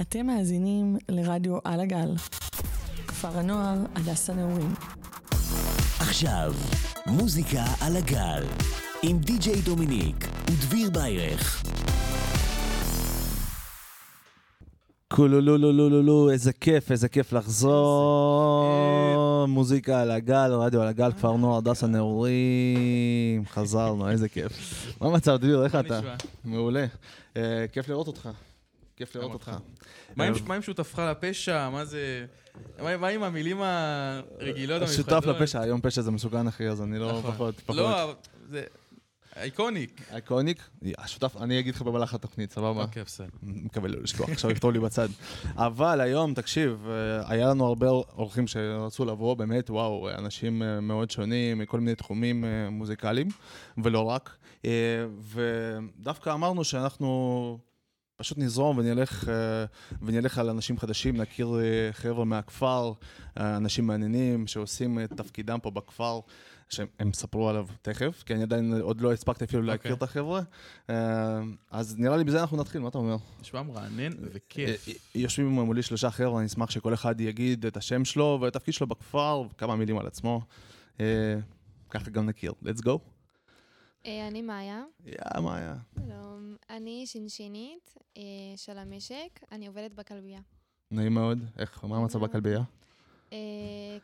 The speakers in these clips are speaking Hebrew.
אתם מאזינים לרדיו על הגל. כפר הנוער הדס הנעורים. עכשיו, מוזיקה על הגל, עם די.ג'יי דומיניק ודביר ביירך. כולו לו לו לו לו לו, איזה כיף, איזה כיף לחזור. מוזיקה על הגל, רדיו על הגל, כפר נוער, הדס הנעורים. חזרנו, איזה כיף. מה המצב, דביר, איך אתה? מעולה. אה, כיף לראות אותך. כיף לראות אותך. אותך. מה עם- שותפך לפשע? מה זה... מה עם המילים הרגילות המיוחדות? שותף לפשע, היום פשע זה מסוכן אחי, אז אני לא נכון. פחות. לא, זה אייקוניק. אייקוניק, השותף, אני אגיד לך במהלך התוכנית, סבבה? אוקיי, בסדר. מקווה לא לשכוח, עכשיו יכתוב לי בצד. אבל היום, תקשיב, אה, היה לנו הרבה אורחים שרצו לבוא, באמת, וואו, אנשים אה, מאוד שונים, מכל מיני תחומים אה, מוזיקליים, ולא רק. אה, ודווקא אמרנו שאנחנו פשוט נזרום ונלך, אה, ונלך על אנשים חדשים, נכיר אה, חבר'ה מהכפר, אה, אנשים מעניינים שעושים את תפקידם פה בכפר. שהם יספרו עליו תכף, כי אני עדיין עוד לא הספקתי אפילו להכיר אוקיי. את החבר'ה. אז נראה לי בזה אנחנו נתחיל, מה אתה אומר? נשמע מרענן וכיף. יושבים מולי שלושה חבר'ה, אני אשמח שכל אחד יגיד את השם שלו ואת התפקיד שלו בכפר, וכמה מילים על עצמו. ככה גם נכיר. let's go. אה, אני מאיה, יא, מה היה? שלום. אני שינשינית אה, של המשק, אני עובדת בכלבייה. נעים מאוד. איך, מה המצב. בכלבייה? אה,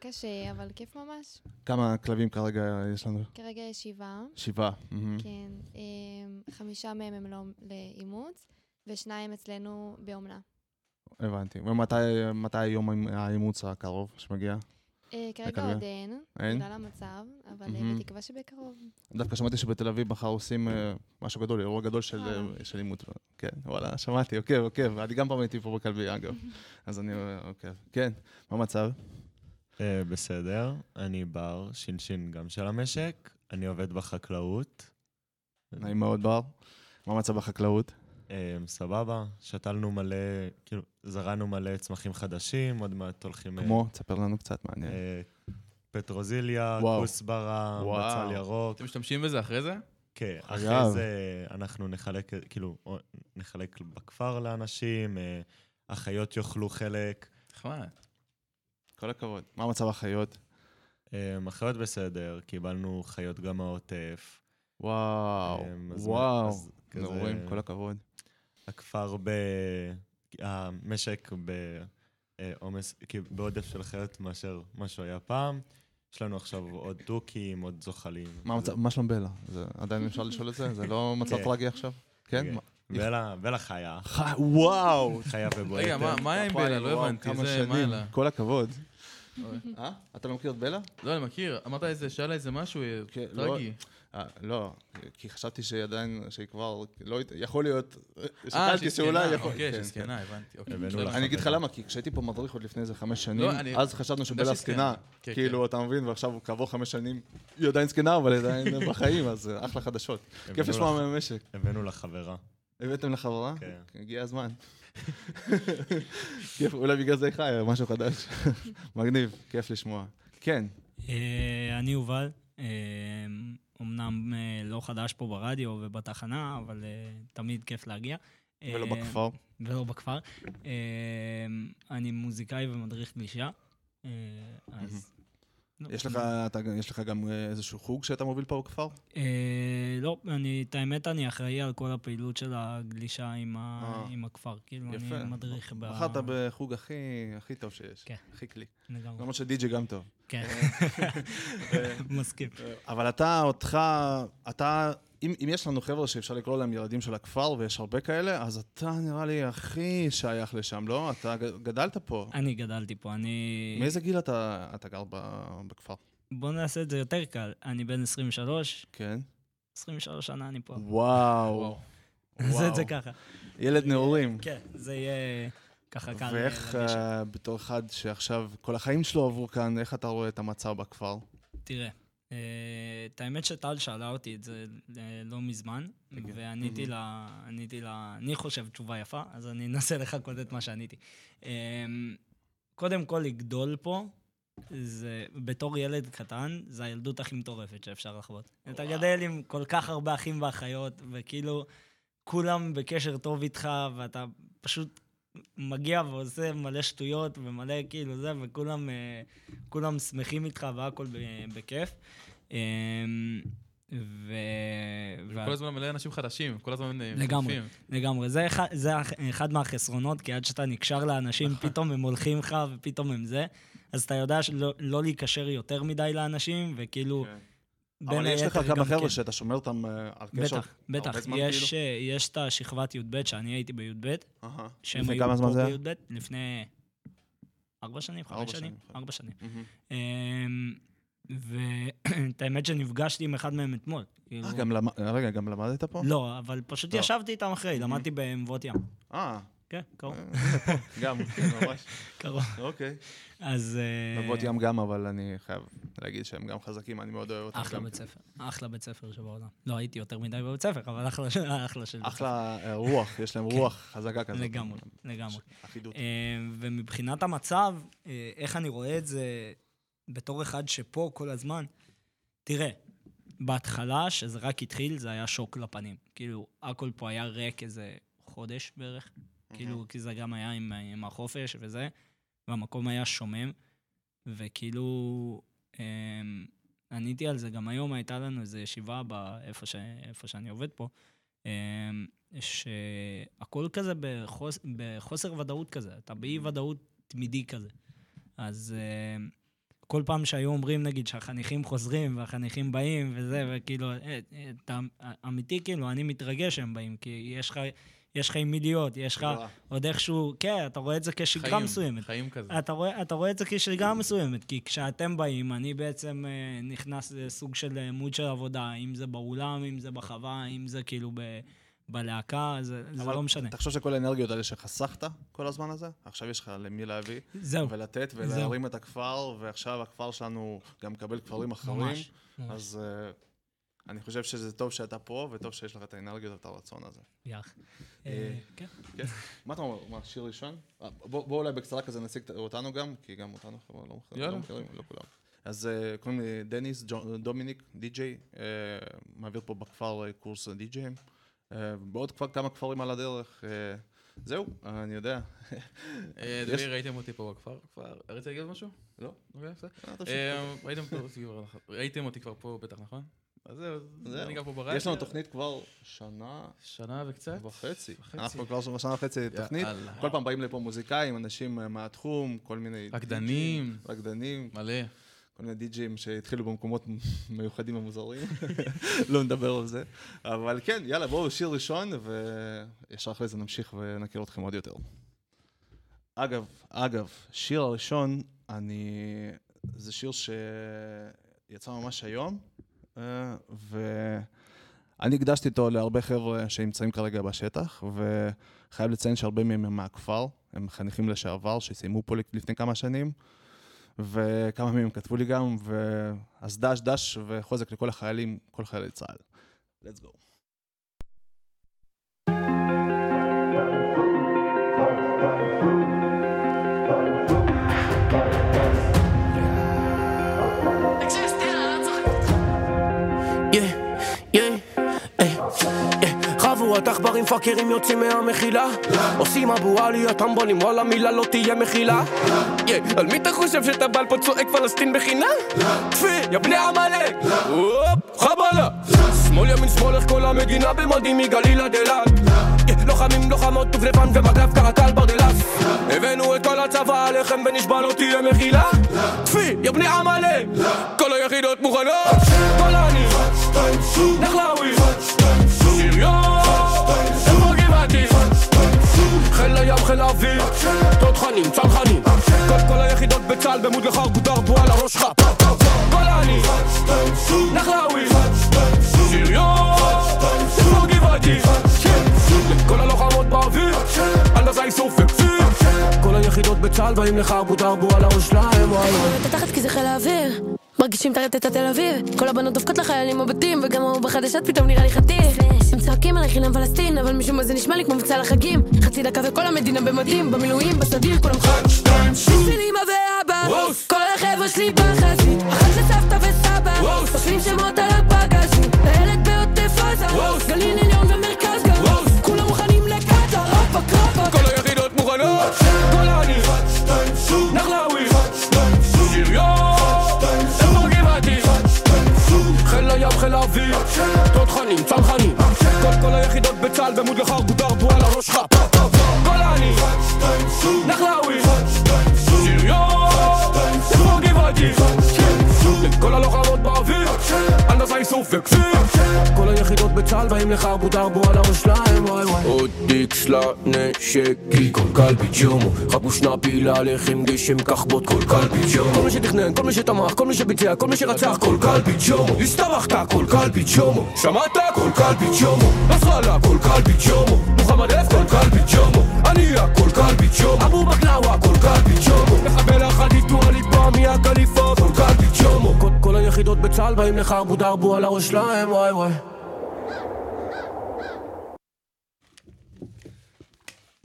קשה, אבל כיף ממש. כמה כלבים כרגע יש לנו? כרגע יש שבעה, שבעה. כן. חמישה מהם הם לא לאימוץ, ושניים אצלנו באומנה. הבנתי. ומתי מתי יום האימוץ הקרוב שמגיע? אה, כרגע? עוד אין, אין? בגלל המצב, אבל אה. בתקווה שבקרוב. דווקא שמעתי שבתל אביב מחר עושים אה, משהו גדול, אירוע גדול של, של אימות. כן, וואלה, שמעתי, עוקב, עוקב. אני גם פעם הייתי פה בכלבייה, אגב. אז אני עוקב. כן, מה המצב? בסדר, אני בר, שינשין גם של המשק, אני עובד בחקלאות. נעים מאוד, בר. מה המצב בחקלאות? אה, סבבה, שתלנו מלא, כאילו, זרענו מלא צמחים חדשים, עוד מעט הולכים... אה, כמו, תספר לנו קצת, מעניין. אה, פטרוזיליה. כוסברה. בצל ירוק. אתם משתמשים בזה אחרי זה? כן. אחרי זה אנחנו נחלק, כאילו, או- נחלק בכפר לאנשים, אה, החיות יאכלו חלק. נחמד. כל הכבוד. מה המצב החיות? אה, החיות בסדר, קיבלנו חיות גם מהעוטף. וואו, אה, וואו. אז כזה- נעורים, כל הכבוד. הכפר ב... המשק בעומס, כאילו בעודף של חיות מאשר מה שהוא היה פעם. יש לנו עכשיו עוד תוכים, עוד זוחלים. מה המצב, מה שלום בלה? זה עדיין אפשר לשאול את זה? זה לא מצב כן. טרגי עכשיו? כן? כן. מה- בלה, בלה חיה, וואו! חיה ובועטת. רגע, מה- היה עם בלה? לא הבנתי. כמה זה, מה שנים. לה? כל הכבוד. אה? אתה לא מכיר את בלה? לא, אני מכיר. אמרת איזה, שאלה איזה משהו אה, כן, לא- טרגי. אה, לא, כי חשבתי שהיא עדיין, שהיא כבר, לא, יכול להיות, אה, שקלתי שהיא שאולי. יכול, אוקיי, כן, שזקנה, הבנתי. אוקיי. לך. אני אגיד לך למה, כי כשהייתי פה מדריך עוד לפני איזה חמש שנים, לא, אני- אז חשבנו שבלה זקנה. כן, כאילו, אתה מבין, ועכשיו כעבור חמש שנים, היא עדיין זקנה, אבל היא עדיין בחיים, אז אה, אחלה חדשות. כיף לשמוע מהמשק. הבאנו לך חברה. הבאתם לחברה? כן. הגיע הזמן. כיף, אולי בגלל זה חיה, משהו חדש. מגניב, כיף לשמוע. כן, אה, אני יובל, אה, אמנם אה, לא חדש פה ברדיו ובתחנה, אבל אה, תמיד כיף להגיע. ולא אה, בכפר. ולא בכפר. אני מוזיקאי ומדריך גלישה, אז... לא. יש לך, אתה, יש לך גם איזשהו חוג שאתה מוביל פה בכפר? אה, לא, אני, את האמת, אני אחראי על כל הפעילות של הגלישה עם, ה. עם הכפר. כאילו, יפה. אני מדריך ב... בחרת בחוג הכי, הכי טוב שיש. כן. הכי כלי. לגמרי. למרות שדי.ג'י גם טוב. כן, מסכים. אבל אתה, אותך, אתה, אם, אם יש לנו חבר'ה שאפשר לקרוא להם ילדים של הכפר, ויש הרבה כאלה, אז אתה נראה לי הכי שייך לשם, לא? אתה גדלת פה. אני גדלתי פה, אני... מאיזה גיל אתה, אתה גר ב- בכפר? בוא נעשה את זה יותר קל. אני בן 23, כן. 23 שנה אני פה. וואו. נעשה את זה ככה. ילד נעורים. כן, זה יהיה ככה קל. ואיך. אה, בתור אחד שעכשיו כל החיים שלו עברו כאן, איך אתה רואה את המצב בכפר? תראה, אה, את האמת שטל שאלה אותי את זה אה, לא מזמן, ועניתי לה, עניתי לה, אני חושב תשובה יפה, אז אני אנסה לחכות את מה שעניתי. אה, קודם כל, לגדול פה, זה, בתור ילד קטן, זה הילדות הכי מטורפת שאפשר לחוות. אתה גדל עם כל כך הרבה אחים ואחיות, וכאילו, כולם בקשר טוב איתך, ואתה פשוט מגיע ועושה מלא שטויות ומלא כאילו זה, וכולם אה, כולם שמחים איתך והכל בכיף. אה, ו... כל הזמן מלא אנשים חדשים, כל הזמן אה, לגמרי, מצטרפים. לגמרי. זה אחד, זה אח- אחד מהחסרונות, כי עד שאתה נקשר לאנשים, פתאום הם הולכים לך ופתאום הם זה. אז אתה יודע שלא לא להיקשר יותר מדי לאנשים, וכאילו, כן. אבל יש לך כמה חבר'ה כן. שאתה שומר אותם אה, על קשר? בטח, בטח. יש, כאילו? אה, יש את השכבת י"ב, שאני הייתי בי"ב, אהה. שהם לפני היו כמה זמן פה זה היה? בי"ב, לפני ארבע שנים, חמש שנים, ארבע שנים. מהמם. אמ, ואת האמת שנפגשתי עם אחד מהם אתמול. כאילו- אה, גם. רגע, גם למדת פה? לא, אבל פשוט לא. ישבתי איתם אחרי, למדתי במבואות ים. אה, כן, קרוב, גם, כן, ממש. קרוב. אוקיי. אז... אה, מבואות ים גם, אבל אני חייב להגיד שהם גם חזקים, אני מאוד אוהב אותם. אחלה. בית ספר, אחלה בית ספר שבעולם. לא הייתי יותר מדי בבית ספר, אבל אחלה של- בית ספר. אחלה אה, רוח, יש להם רוח חזקה כזאת. כן. לגמרי, לגמרי. אחידות. אה, ומבחינת המצב, אה, איך אני רואה את זה בתור אחד שפה כל הזמן, תראה, בהתחלה, שזה רק התחיל, זה היה שוק לפנים. כאילו, הכל פה היה ריק איזה חודש בערך. כאילו, כי זה גם היה עם, עם החופש וזה, והמקום היה שומם, וכאילו, אמ, עניתי על זה. גם היום, הייתה לנו איזו ישיבה באיפה ש, שאני עובד פה, אמ, שהכל כזה בחוס, בחוסר ודאות כזה, אתה באי-ודאות תמידי כזה. אז אמ, כל פעם שהיו אומרים, נגיד, שהחניכים חוזרים והחניכים באים וזה, וכאילו, אה, אה, אתה אמיתי, כאילו, אני מתרגש שהם באים, כי יש לך... יש לך עם מי להיות, יש לך. עוד איכשהו, כן, אתה רואה את זה כשגרה חיים, מסוימת. חיים כזה. אתה רואה, אתה רואה את זה כשגרה מסוימת, כי כשאתם באים, אני בעצם אה, נכנס לסוג של אה, מוד של עבודה, אם זה באולם, אם זה בחווה, אם זה כאילו ב, בלהקה, זה, זה לא משנה. תחשוב שכל האנרגיות האלה שחסכת כל הזמן הזה, עכשיו יש לך למי להביא, זהו, ולתת זהו. ולהרים את הכפר, ועכשיו הכפר שלנו גם מקבל כפרים אחרים. ממש. ממש. אז אה, אני חושב שזה טוב שאתה פה, וטוב שיש לך את האנרגיות ואת הרצון הזה. יח. אה, אה, כן. כן. מה אתה אומר? מה, שיר ראשון? אה, בוא אולי בקצרה כזה נציג אותנו גם, כי גם אותנו חבר'ה לא מכירים. לא מכירים, לא כולם. אז קוראים לי דניס דומיניק, די-ג'יי, מעביר פה בכפר קורס די-ג'יי. בעוד כבר כמה כפרים על הדרך. זהו, אני יודע. דבי, ראיתם אותי פה בכפר? כבר? רצית להגיד משהו? לא? אוקיי, ראיתם אותי כבר פה בטח, נכון? אז זהו, זהו. אני גם פה ברדיו. יש לנו תוכנית כבר שנה שנה וקצת. וחצי. אנחנו כבר שנה וחצי תוכנית. יאללה. כל פעם באים לפה מוזיקאים, אנשים אה, מהתחום, כל מיני... רקדנים. רקדנים, מלא. כל מיני די-ג'ים שהתחילו במקומות מיוחדים ומוזרים. לא נדבר על זה. אבל כן, יאללה, בואו, שיר ראשון, וישר אחרי זה נמשיך ונכיר אתכם עוד יותר. אגב, אגב, שיר הראשון, אני... זה שיר שיצא ממש היום, ואני הקדשתי אותו להרבה חבר'ה שנמצאים כרגע בשטח, וחייב לציין שהרבה מהם הם מהכפר, הם חניכים לשעבר שסיימו פה לפני כמה שנים. וכמה מהם כתבו לי גם. אז דש דש וחוזק לכל החיילים, כל חיילי צה"ל. let's go. חבורת עכברים פאקרים יוצאים מהמחילה. עושים אבו עלי הטמבונים וואלה מילה לא תהיה מחילה. על מי אתה חושב שאתה בא לפה צועק פלסטין בחינם? טפי, יא בני עמלק! הופ, חבלה! שמאל ימין שמאל איך כל המדינה במדים מגליל עד אילת? לוחמים לוחמות דובדבן ומגלב קרקל ברדלס הבאנו את כל הצבא עליכם ונשבע לא תהיה מחילה. טפי, יא בני עמלק! כל היחידות מוכנות. גולני נחלאווי חיל האוויר תותחנים צנחנים. כל כל היחידות בצה"ל במוד לחרבו דרבו על הראש שלך. גולני נחלאווי שריון. איפה גבעתי. כל הלוחמות באוויר בצה"ל באים לחרבו דרבו על הראש שלהם וואלה. את התחת כי זה חיל האוויר. מרגישים את הרטט התל אביב. כל הבנות דופקות לחיילים בבתים וגם ההוא בחדשות פתאום נראה לי חתיך הם צועקים עליי חינם פלסטין אבל משום מה זה נשמע לי כמו מבצע לחגים. חצי דקה וכל המדינה במדים במילואים בסדיר כולם בשביל אמא ואבא. כל החבר'ה שלי בחזית. אחת לסבתא וסבא. אוספים שמות על הפגזים. לילד בעוטף עזה. גליל עליון ומרכז גם. כולם מוכנים לקטר רפק רפק כל היחידות מוכנות חיל האוויר. תותחנים, צנחנים כל כל היחידות בצה"ל ומודלך ארגודר בועה על הראש שלך גולני נחלאוי שריון כמו גבעתי לכל הלוחמות באוויר. הנדסה איסוף וכפיר. בצה"ל באים לחרבו דרבו על הראש שלהם וואי וואי עוד איקס לנשק כי כל קלפי ג'ומו חבו שנאפי להלך עם גשם כחבוט כל קלפי ג'ומו כל מי שתכנן, כל מי שתמך, כל מי שביצע, כל מי שרצח כל קלפי ג'ומו הסתבכת כל קלפי ג'ומו שמעת? כל קלפי ג'ומו נסראללה כל קלפי ג'ומו מוחמד אלף כל קלפי ג'ומו הנייה כל קלפי ג'ומו אבו בקלאווה כל קלפי ג'ומו מחבל אחד איתו הליפה מהקליפה כל קלפי ג'ומו כל היחידות בצה"ל באים לחרבו דרבו על הראש שלהם וואי וואי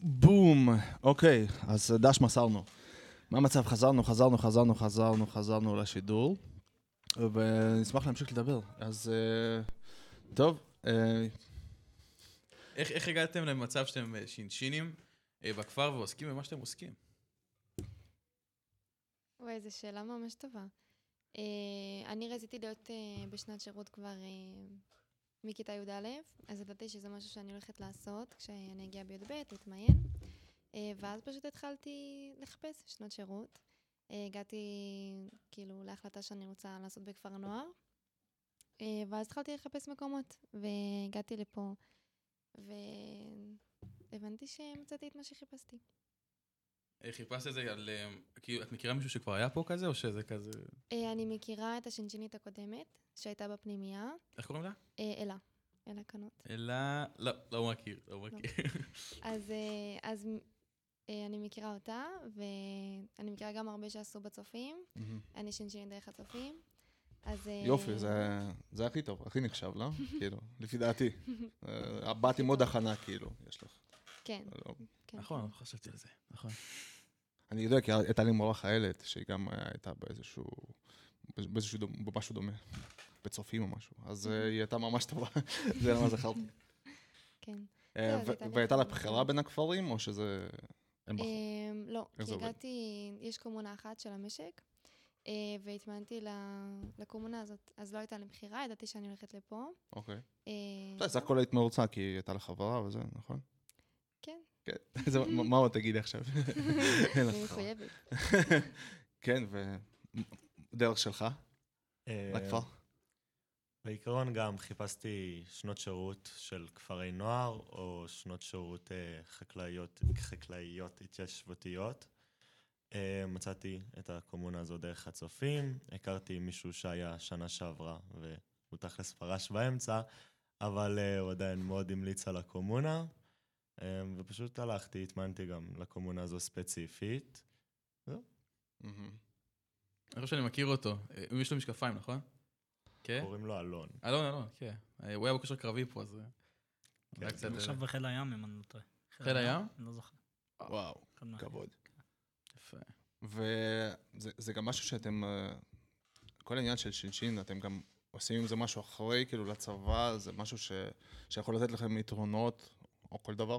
בום. אוקיי, אז דש מסרנו. מה המצב? חזרנו, חזרנו, חזרנו, חזרנו, חזרנו לשידור, ונשמח להמשיך לדבר. אז אה, טוב, אה, איך איך הגעתם למצב שאתם אה, שינשינים אה, בכפר ועוסקים במה שאתם עוסקים? וואי, זו שאלה ממש טובה. אה, אני רציתי להיות אה, בשנת שירות כבר אה, מכיתה י"א, אז ידעתי שזה משהו שאני הולכת לעשות כשאני אגיע בי"ב, להתמיין. אה, ואז פשוט התחלתי לחפש שנות שירות. אה, הגעתי כאילו להחלטה שאני רוצה לעשות בכפר הנוער, אה, ואז התחלתי לחפש מקומות, והגעתי לפה, והבנתי שמצאתי את מה שחיפשתי. חיפשת את זה על... אה, כאילו, את מכירה מישהו שכבר היה פה כזה, או שזה כזה... אה, אני מכירה את השינשינית הקודמת, שהייתה בפנימייה, איך קוראים לה? אה, אלה, אלה קנות. אלא... לא, לא מכיר, לא מכיר. אז, אז אני מכירה אותה, ואני מכירה גם הרבה שעשו בצופים. אני שינשינית דרך הצופים. אז... יופי, זה, זה הכי טוב, הכי נחשב, לא? כאילו, לפי דעתי. באת עם עוד הכנה, כאילו, יש לך. כן, לא. כן. נכון, לא חשבתי על זה, נכון. אני יודע, כי הייתה לי מורה חיילת, שהיא גם אה, הייתה באיזשהו, באיזשהו, במשהו דומה, בצופים או משהו. אז אה, היא הייתה ממש טובה, זה למה זכרתי. כן. אה, לי והייתה לה בחירה. בין הכפרים, או שזה... בחרו? אמ, לא, כי? הגעתי, יש קומונה אחת של המשק, והתמנתי לקומונה הזאת. אז לא הייתה לי בחירה, ידעתי שאני הולכת לפה. אוקיי. בסדר, הכל היית מרוצה, כי הייתה לך חברה וזה, נכון? כן. מה עוד תגידי עכשיו? אין לך אני. מחויבת. כן, ודרך שלך, אה, לכפר? בעיקרון גם חיפשתי שנות שירות של כפרי נוער, או שנות שירות אה, חקלאיות, חקלאיות התיישבותיות. אה, מצאתי את הקומונה הזו דרך הצופים, הכרתי מישהו שהיה שנה שעברה, והוא תכלס פרש באמצע, אבל אה, הוא עדיין מאוד המליץ על הקומונה, אה, ופשוט הלכתי, התמנתי גם לקומונה הזו ספציפית. מהמם. אני חושב שאני מכיר אותו. אה, יש לו משקפיים, נכון? כן? קוראים לו אלון. אלון, אלון, כן. אה, הוא היה בקשר קרבי פה, אז... אה, כן. הוא עכשיו בחיל הים, אם אני לא טועה. חיל הים? אני לא זוכר. וואו. כבוד. יפה. וזה זה גם משהו שאתם, כל העניין של שינשין, אתם גם עושים עם זה משהו אחרי, כאילו לצבא, זה משהו ש, שיכול לתת לכם יתרונות, או כל דבר?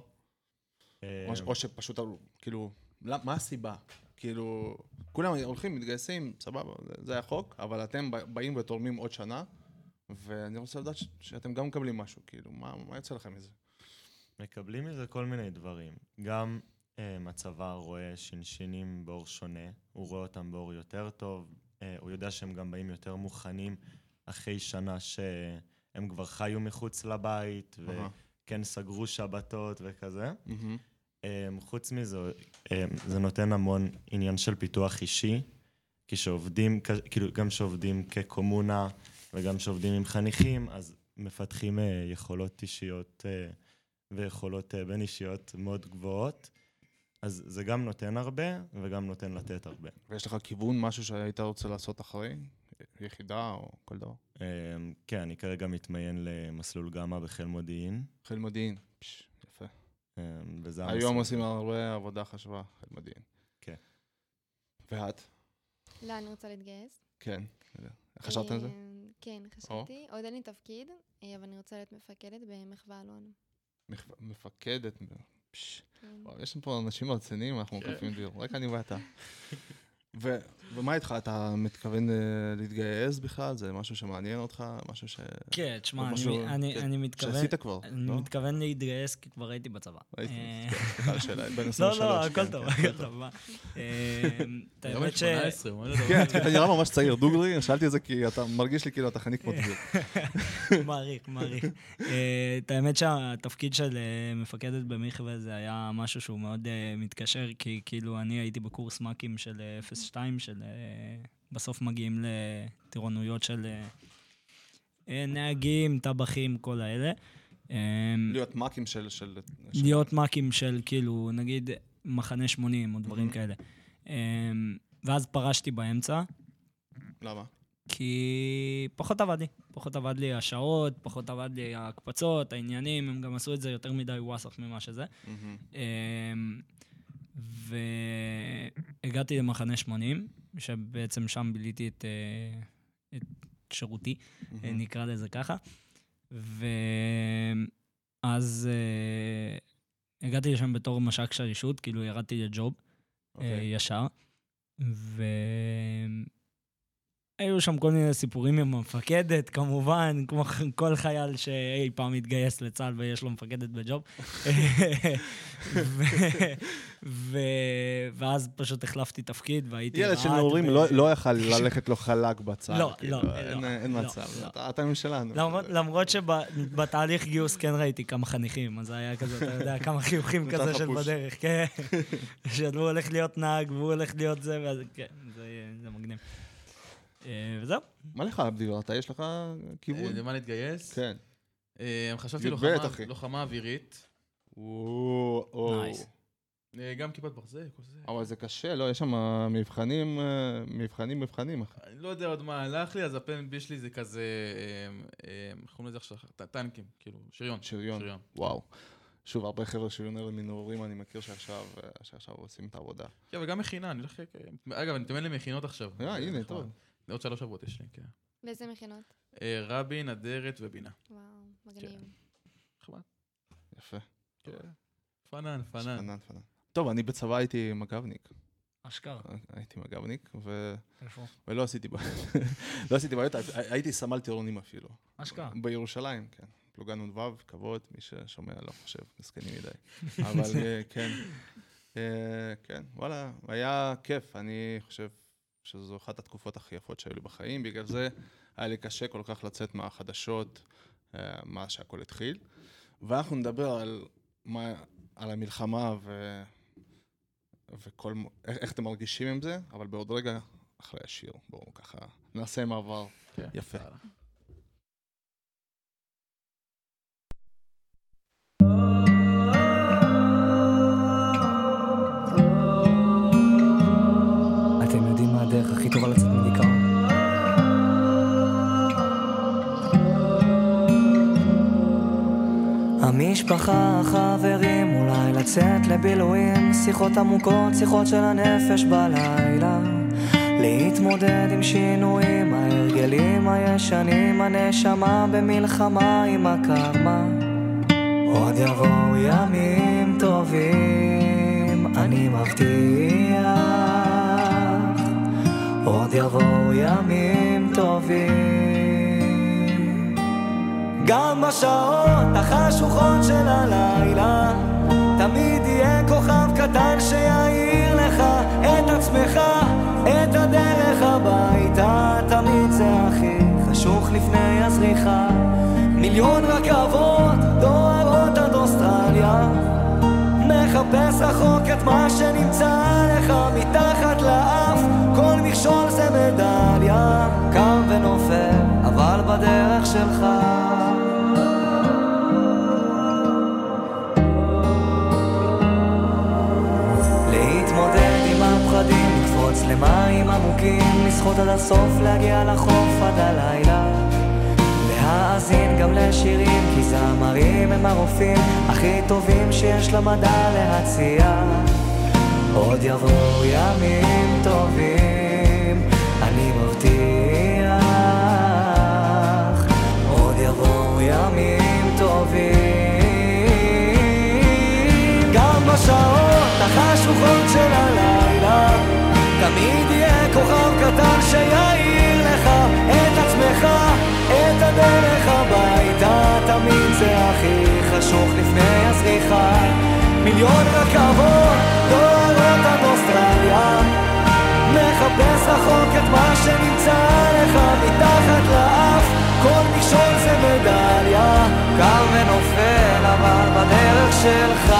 אה, או, שפשוט, כאילו, מה הסיבה? כאילו, כולם הולכים, מתגייסים, סבבה, זה, החוק, אבל אתם באים ותורמים עוד שנה, ואני רוצה לדעת ש, שאתם גם מקבלים משהו, כאילו, מה, מה יוצא לכם מזה? מקבלים מזה כל מיני דברים. גם um, הצבא רואה שינשינים באור שונה, הוא רואה אותם באור יותר טוב, uh, הוא יודע שהם גם באים יותר מוכנים אחרי שנה שהם כבר חיו מחוץ לבית, אהה. וכן סגרו שבתות וכזה. Um, חוץ מזה, um, זה נותן המון עניין של פיתוח אישי, כי שעובדים, כאילו גם שעובדים כקומונה וגם שעובדים עם חניכים, אז מפתחים uh, יכולות אישיות uh, ויכולות uh, בין אישיות מאוד גבוהות. אז זה גם נותן הרבה וגם נותן לתת הרבה. ויש לך כיוון, משהו שהיית רוצה לעשות אחרי? יחידה או כל דבר? Um, כן, אני כרגע מתמיין למסלול גמא בחיל מודיעין. חיל מודיעין, פש, יפה. um, וזה היום המסלול. עושים הרבה עבודה חשובה, חיל מודיעין. כן. ואת? לא, אני רוצה להתגייס. כן. חשבת על זה? כן, חשבתי. עוד אין לי תפקיד, אה, אבל אני רוצה להיות מפקדת במחווה אלון. מפ- מפקדת. פש, כן. יש לנו פה אנשים רציניים, אנחנו כן. מקפים דביר, רק אני ואתה. ו- ומה איתך, אתה מתכוון אה, להתגייס בכלל? זה משהו שמעניין אותך? משהו ש... כן, תשמע, אני- משהו- אני כן, אני מתכוון... שעשית כבר, אני לא? מתכוון להתגייס כי כבר הייתי בצבא. ראיתי, אה, כן, סליחה השאלה, בן לא, 23, לא, הכל כן, טוב, כן, הכל טוב. מה? אה, את היום האמת ש... 18, מה לדבר? כן, אתה נראה ממש צעיר, דוגרי, שאלתי את זה כי אתה מרגיש לי כאילו אתה חניק כמו דביר. מעריך, מעריך. אה, את האמת שהתפקיד של אה, מפקדת במכווה זה היה משהו שהוא מאוד אה, מתקשר, כי כאילו אני הייתי בקורס מ"כים של אה, 02, של אה, בסוף מגיעים לטירונויות של אה, אה, נהגים, טבחים, כל האלה. אה, להיות מאקים של... של- להיות מ"כים של כאילו, נגיד, מחנה 80 או דברים מהמם. כאלה. אה, ואז פרשתי באמצע, למה? כי פחות עבד לי. פחות עבד לי השעות, פחות עבד לי ההקפצות, העניינים, הם גם עשו את זה יותר מדי וואסאף ממה שזה. מהמם. והגעתי למחנה 80, שבעצם שם ביליתי את, אה, את שירותי, מהמם. נקרא לזה ככה. ואז אה, הגעתי לשם בתור מש"ק שלישות, כאילו ירדתי לג'וב אה, אוקיי. ישר. והיו שם כל מיני סיפורים עם המפקדת, כמובן, כמו כל חייל שאי פעם התגייס לצה"ל ויש לו מפקדת בג'וב. ו... ו... ואז פשוט החלפתי תפקיד והייתי ילד של נעורים לא- לא יכל ללכת לו חלק בצד. לא, כאילו, לא, אין- לא, אין לא, מצב, לא. אתה- אתה משלנו. למרות, שבתהליך גיוס כן ראיתי כמה חניכים, אז היה כזה, אתה יודע, כמה חיוכים כזה של. בדרך, כן. שהוא הולך להיות נהג והוא הולך להיות זה, ואז כן, זה, זה מגניב. אה, וזהו. מה לך, אבדיבר? אתה, יש לך כיוון? אה, למה להתגייס? כן. אה, חשבתי י"ב, לוחמה- אווירית. נייס. גם כיפת ברזל, כל זה. אבל זה קשה, לא? יש שם מבחנים, מבחנים, מבחנים. אני לא יודע עוד מה הלך לי, אז הפן בי שלי זה כזה, איך קוראים לזה עכשיו? טנקים, כאילו, שריון. שריון. שריון. וואו. שוב, הרבה חבר'ה שריונרים מנעורים אני מכיר שעכשיו, שעכשיו עושים את העבודה. כן, וגם מכינה, אני הולך... אגב, אני מתאמן למכינות עכשיו. אה, הנה, נכון. טוב. עוד שלוש שבועות יש לי, כן. באיזה מכינות? אה, רבין, אדרת ובינה. וואו, מגניב. נחמד. יפה. כן. פנן, פנן. פנן, פנן. טוב, אני בצבא הייתי מג"בניק. אשכרה. הייתי מג"בניק, ו... איפה? ולא עשיתי בעיות. לא עשיתי בעיות, הייתי סמל טירונים אפילו. אשכרה. בירושלים, כן. פלוגה נ"ו, כבוד, מי ששומע לא חושב, מסכנים מדי. אבל אה, כן, אה, כן, וואלה, היה כיף. אני חושב שזו אחת התקופות הכי יפות שהיו לי בחיים, בגלל זה היה לי קשה כל כך לצאת מהחדשות אה, מאז שהכל התחיל. ואנחנו נדבר על, מה, על המלחמה ו... וכל, איך, איך אתם מרגישים עם זה, אבל בעוד רגע, אחרי השיר, בואו ככה נעשה מעבר כן, יפה. טובה לצאת מדיכאון? המשפחה, החברים, אולי לצאת לבילויים, שיחות עמוקות, שיחות של הנפש בלילה. להתמודד עם שינויים, ההרגלים הישנים, הנשמה במלחמה עם הקרמה. עוד יבואו ימים טובים, אני מבטיח. עוד יבואו ימים טובים. גם בשעות החשוכות של הלילה, תמיד יהיה כוכב קטן שיעיר לך את עצמך, את הדרך הביתה. תמיד זה הכי חשוך לפני הזריחה. מיליון רכבות דוהרות עד אוסטרליה. מחפש רחוק את מה שנמצא לך מתחת לאף כל מכשול זה מדליה קם ונופל אבל בדרך שלך להתמודד עם הפחדים לקפוץ למים עמוקים לשחות עד הסוף להגיע לחוף עד הלילה להאזין גם לשירים, כי זמרים הם הרופאים הכי טובים שיש למדע להציע. עוד יבואו ימים טובים, אני מבטיח. עוד יבואו ימים טובים. גם בשעות החשוכות של הלילה, תמיד יהיה כוכב קטן שיעיר לך את עצמך, את הדרך הביתה, תמיד זה הכי חשוך לפני הזריחה. מיליון רכבות דוהרות עד אוסטרליה, מחפש רחוק את מה שנמצא לך מתחת לאף, כל מכשול זה מדליה, קר ונופל אבל בדרך שלך.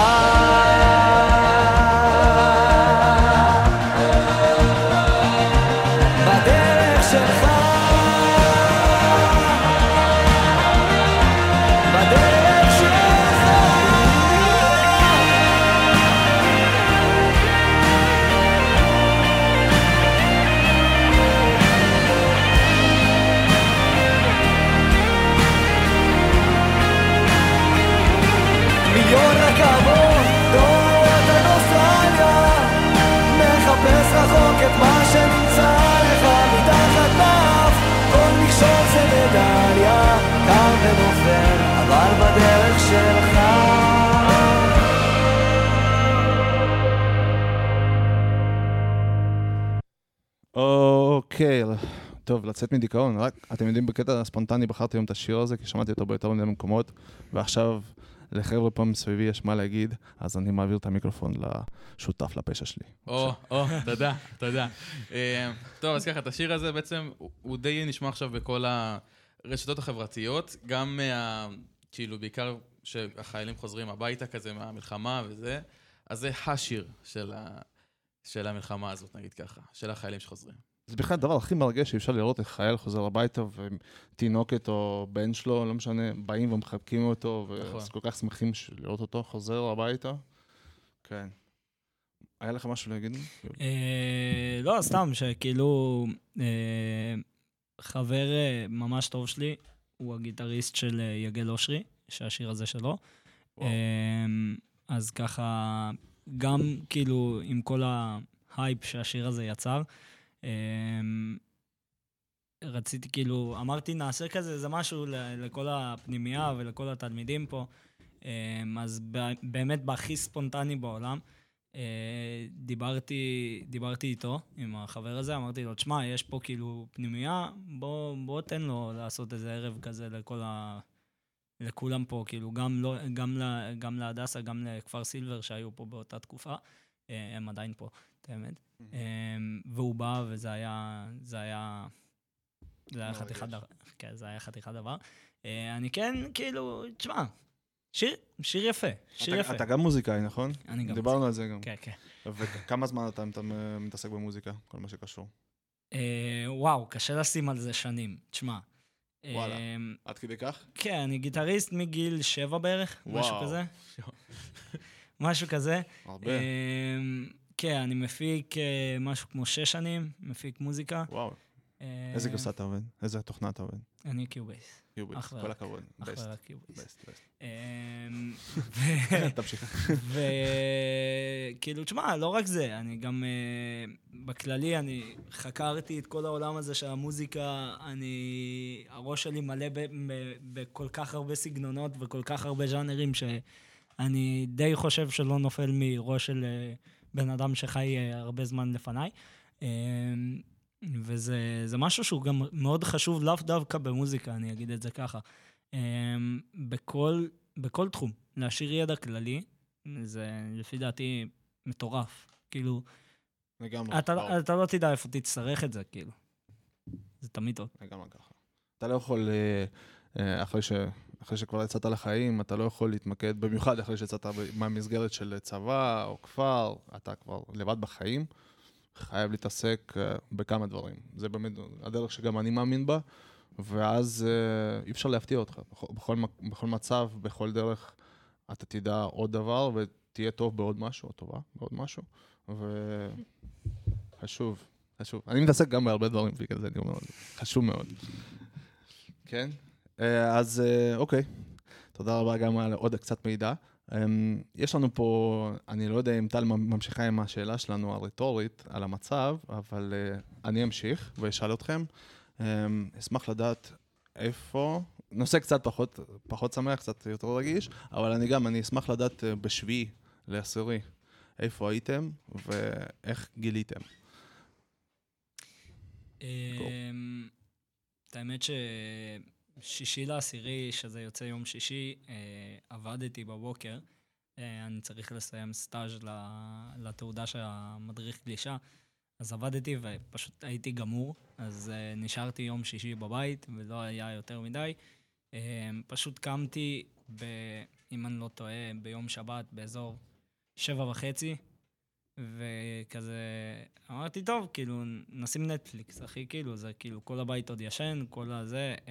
טוב, לצאת מדיכאון, רק, אתם יודעים, בקטע הספונטני בחרתי היום את השיר הזה, כי שמעתי אותו ביותר מיני מקומות, ועכשיו לחבר'ה פה מסביבי יש מה להגיד, אז אני מעביר את המיקרופון לשותף לפשע שלי. או, או, תודה, תודה. אה, טוב, אז ככה, את השיר הזה בעצם, הוא די נשמע עכשיו בכל הרשתות החברתיות, גם מה... כאילו, בעיקר שהחיילים חוזרים הביתה כזה מהמלחמה וזה, אז זה השיר של, ה... של המלחמה הזאת, נגיד ככה, של החיילים שחוזרים. זה בכלל הדבר הכי מרגש שאפשר לראות איך חייל חוזר הביתה ותינוקת או בן שלו, לא משנה, באים ומחבקים אותו, נכון. וכל כך שמחים לראות אותו חוזר הביתה. כן. היה לך משהו להגיד? אה, לא, סתם, שכאילו, אה, חבר אה, ממש טוב שלי, הוא הגיטריסט של יגל אושרי, שהשיר הזה שלו. אה, אז ככה, גם כאילו עם כל ההייפ שהשיר הזה יצר, רציתי כאילו, אמרתי נעשה כזה, איזה משהו לכל הפנימייה ולכל התלמידים פה. אה, אז באמת בהכי ספונטני בעולם, אה, דיברתי, דיברתי איתו, עם החבר הזה, אמרתי לו, תשמע, יש פה כאילו פנימייה, בוא, בוא תן לו לעשות איזה ערב כזה לכל ה... לכולם פה, כאילו, גם, לא, גם, ל, גם להדסה, גם לכפר סילבר שהיו פה באותה תקופה, אה, הם עדיין פה, את האמת. אה, והוא בא, וזה היה, זה היה, זה היה. חתיכת דבר, כן, זה היה חתיכת דבר. אה, אני כן, כאילו, תשמע, שיר, שיר יפה, שיר אתה- יפה. אתה גם מוזיקאי, נכון? אני גם דיברנו על זה גם. כן, כן. וכמה זמן אתה אתה מתעסק במוזיקה, כל מה שקשור? אה, וואו, קשה לשים על זה שנים. תשמע. וואלה. אה, עד כדי כך? כן, אני גיטריסט מגיל שבע בערך, משהו. כזה. משהו כזה. הרבה. אה, כן, אני מפיק אה, משהו כמו שש שנים, מפיק מוזיקה. וואו. אה, איזה גרסה אתה עובד? איזה תוכנה אתה עובד? אני Cubase. Cubase, כל. הכבוד. אך. ורק Cubase. אמ, תמשיך. וכאילו, תשמע, לא רק זה, אני גם, אה, בכללי, אני חקרתי את כל העולם הזה של המוזיקה, אני, הראש שלי מלא בכל כך הרבה סגנונות וכל כך הרבה ז'אנרים, שאני די חושב שלא נופל מראש של בן אדם שחי אה, הרבה זמן לפניי. אמ, וזה זה משהו שהוא גם מאוד חשוב, לאו דווקא במוזיקה, אני אגיד את זה ככה. אמ, בכל, בכל תחום, להשאיר ידע כללי, זה לפי דעתי מטורף. כאילו, לגמרי. אתה. אתה לא תדע איפה תצטרך את זה, כאילו. זה תמיד טוב. לגמרי ככה. אתה לא יכול, אה, אה, אחרי, ש, אחרי שכבר יצאת לחיים, אתה לא יכול להתמקד, במיוחד אחרי שיצאת מהמסגרת של צבא או כפר, אתה כבר לבד בחיים, חייב להתעסק אה, בכמה דברים. זה באמת הדרך שגם אני מאמין בה, ואז אה, אי אפשר להפתיע אותך. בכל, בכל מצב, בכל דרך, אתה תדע עוד דבר ותהיה טוב בעוד משהו, או טובה בעוד משהו, וחשוב. חשוב. אני מתעסק גם בהרבה דברים, בגלל זה אני אומר, חשוב מאוד. כן? אה, אז אה, אוקיי, תודה רבה גם על עוד קצת מידע. אמ, יש לנו פה, אני לא יודע אם טל ממשיכה עם השאלה שלנו הרטורית על המצב, אבל אה, אני אמשיך ואשאל אתכם. אשמח לדעת איפה, נושא קצת פחות, פחות שמח, קצת יותר רגיש, אבל אני גם, אני אשמח לדעת אה, בשביעי לעשירי, איפה הייתם ואיך גיליתם. את האמת ששישי לעשירי, שזה יוצא יום שישי, אה, עבדתי בבוקר. אה, אני צריך לסיים סטאז' לתעודה של המדריך גלישה. אז עבדתי ופשוט הייתי גמור, אז uh, נשארתי יום שישי בבית ולא היה יותר מדי. Uh, פשוט קמתי, ב, אם אני לא טועה, ביום שבת באזור שבע וחצי, וכזה אמרתי, טוב, כאילו, נשים נטפליקס, אחי, כאילו, זה כאילו, כל הבית עוד ישן, כל הזה, uh,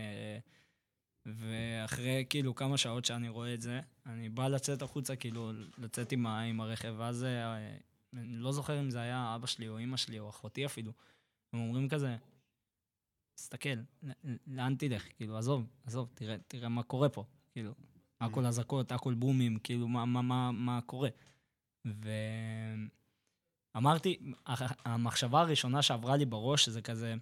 ואחרי כאילו כמה שעות שאני רואה את זה, אני בא לצאת החוצה, כאילו, לצאת עם, ה- עם הרכב, ואז אה, אני לא זוכר אם זה היה אבא שלי או אימא שלי או אחותי אפילו. הם אומרים כזה, תסתכל, לאן תלך? כאילו, עזוב, עזוב, תראה, תראה מה קורה פה. כאילו, הכל אזעקות, הכל בומים, כאילו, מה, מה, מה, מה קורה? ואמרתי, הח- המחשבה הראשונה שעברה לי בראש זה כזה,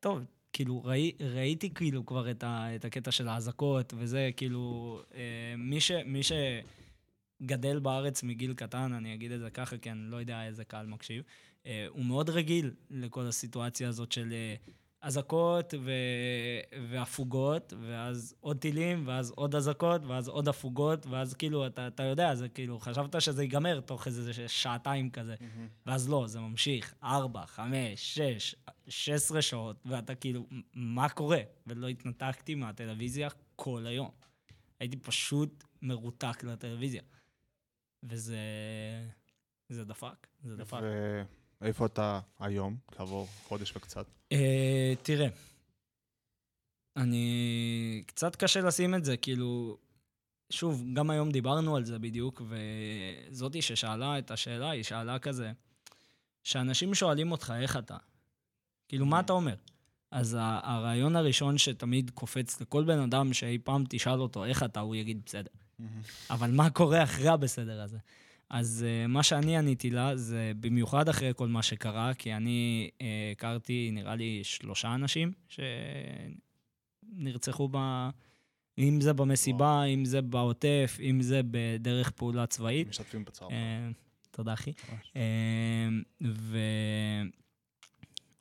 טוב, כאילו, ראי, ראיתי כאילו כבר את, ה, את הקטע של האזעקות וזה, כאילו, אה, מי, ש, מי שגדל בארץ מגיל קטן, אני אגיד את זה ככה, כי אני לא יודע איזה קהל מקשיב, אה, הוא מאוד רגיל לכל הסיטואציה הזאת של אה, אזעקות ו... והפוגות, ואז עוד טילים, ואז עוד אזעקות, ואז עוד הפוגות, ואז כאילו, אתה, אתה יודע, זה כאילו, חשבת שזה ייגמר תוך איזה שעתיים כזה, ואז לא, זה ממשיך, ארבע, חמש, שש, שש עשרה שעות, ואתה כאילו, "מ- מה קורה? ולא התנתקתי מהטלוויזיה כל היום. הייתי פשוט מרותק לטלוויזיה. וזה... זה דפק, זה דפק. ואיפה אתה היום, כעבור חודש וקצת? אה, תראה, אני... קצת קשה לשים את זה, כאילו... שוב, גם היום דיברנו על זה בדיוק, וזאתי ששאלה את השאלה, היא שאלה כזה, שאנשים שואלים אותך איך אתה, כאילו, מה אתה אומר? אז הרעיון הראשון שתמיד קופץ לכל בן אדם שאי פעם תשאל אותו איך אתה, הוא יגיד בסדר. אבל מה קורה אחרי הבסדר הזה? אז uh, מה שאני עניתי לה זה במיוחד אחרי כל מה שקרה, כי אני uh, הכרתי נראה לי שלושה אנשים שנרצחו ב... אם זה במסיבה, אם זה בעוטף, אם זה בדרך פעולה צבאית. משתתפים בצער. אה, תודה, אחי. אה, ו...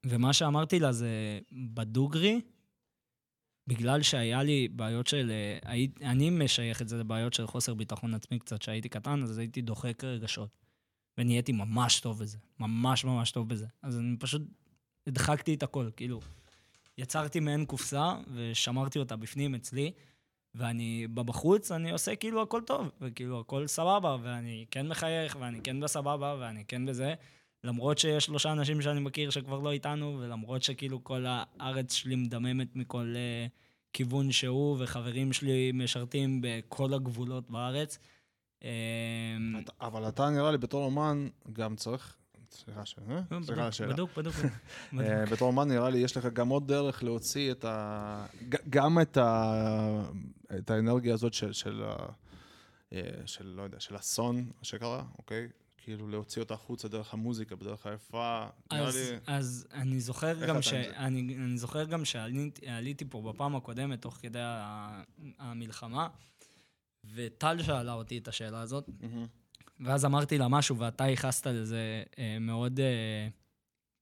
ומה שאמרתי לה זה, בדוגרי, בגלל שהיה לי בעיות של... אה. אני משייך את זה לבעיות של חוסר ביטחון עצמי קצת, כשהייתי קטן, אז הייתי דוחק רגשות. ונהייתי ממש טוב בזה, ממש ממש טוב בזה. אז אני פשוט הדחקתי את הכל, כאילו, יצרתי מעין קופסה ושמרתי אותה בפנים אצלי, ואני, בחוץ אני עושה כאילו הכל טוב, וכאילו הכל סבבה, ואני כן מחייך, ואני כן בסבבה, ואני כן בזה. למרות שיש שלושה אנשים שאני מכיר שכבר לא איתנו, ולמרות שכאילו כל הארץ שלי מדממת מכל uh, כיוון שהוא, וחברים שלי משרתים בכל הגבולות בארץ. אתה- אבל אתה נראה לי בתור אומן גם צריך... סליחה ש... אה? סליחה על השאלה. בדוק, בדוק. אה. בתור אומן נראה לי יש לך גם עוד דרך להוציא את ה... גם את, ה... את האנרגיה הזאת של, של. אה, של, לא יודע, של אסון, שקרה, אוקיי? כאילו להוציא אותה החוצה דרך המוזיקה, בדרך היפה. אז, לי... אז אני זוכר גם ש... אני, אני זוכר גם שעליתי עליתי פה בפעם הקודמת, תוך כדי המלחמה, וטל שאלה אותי את השאלה הזאת, מהמם. ואז אמרתי לה משהו, ואתה ייחסת לזה אה, מאוד אה,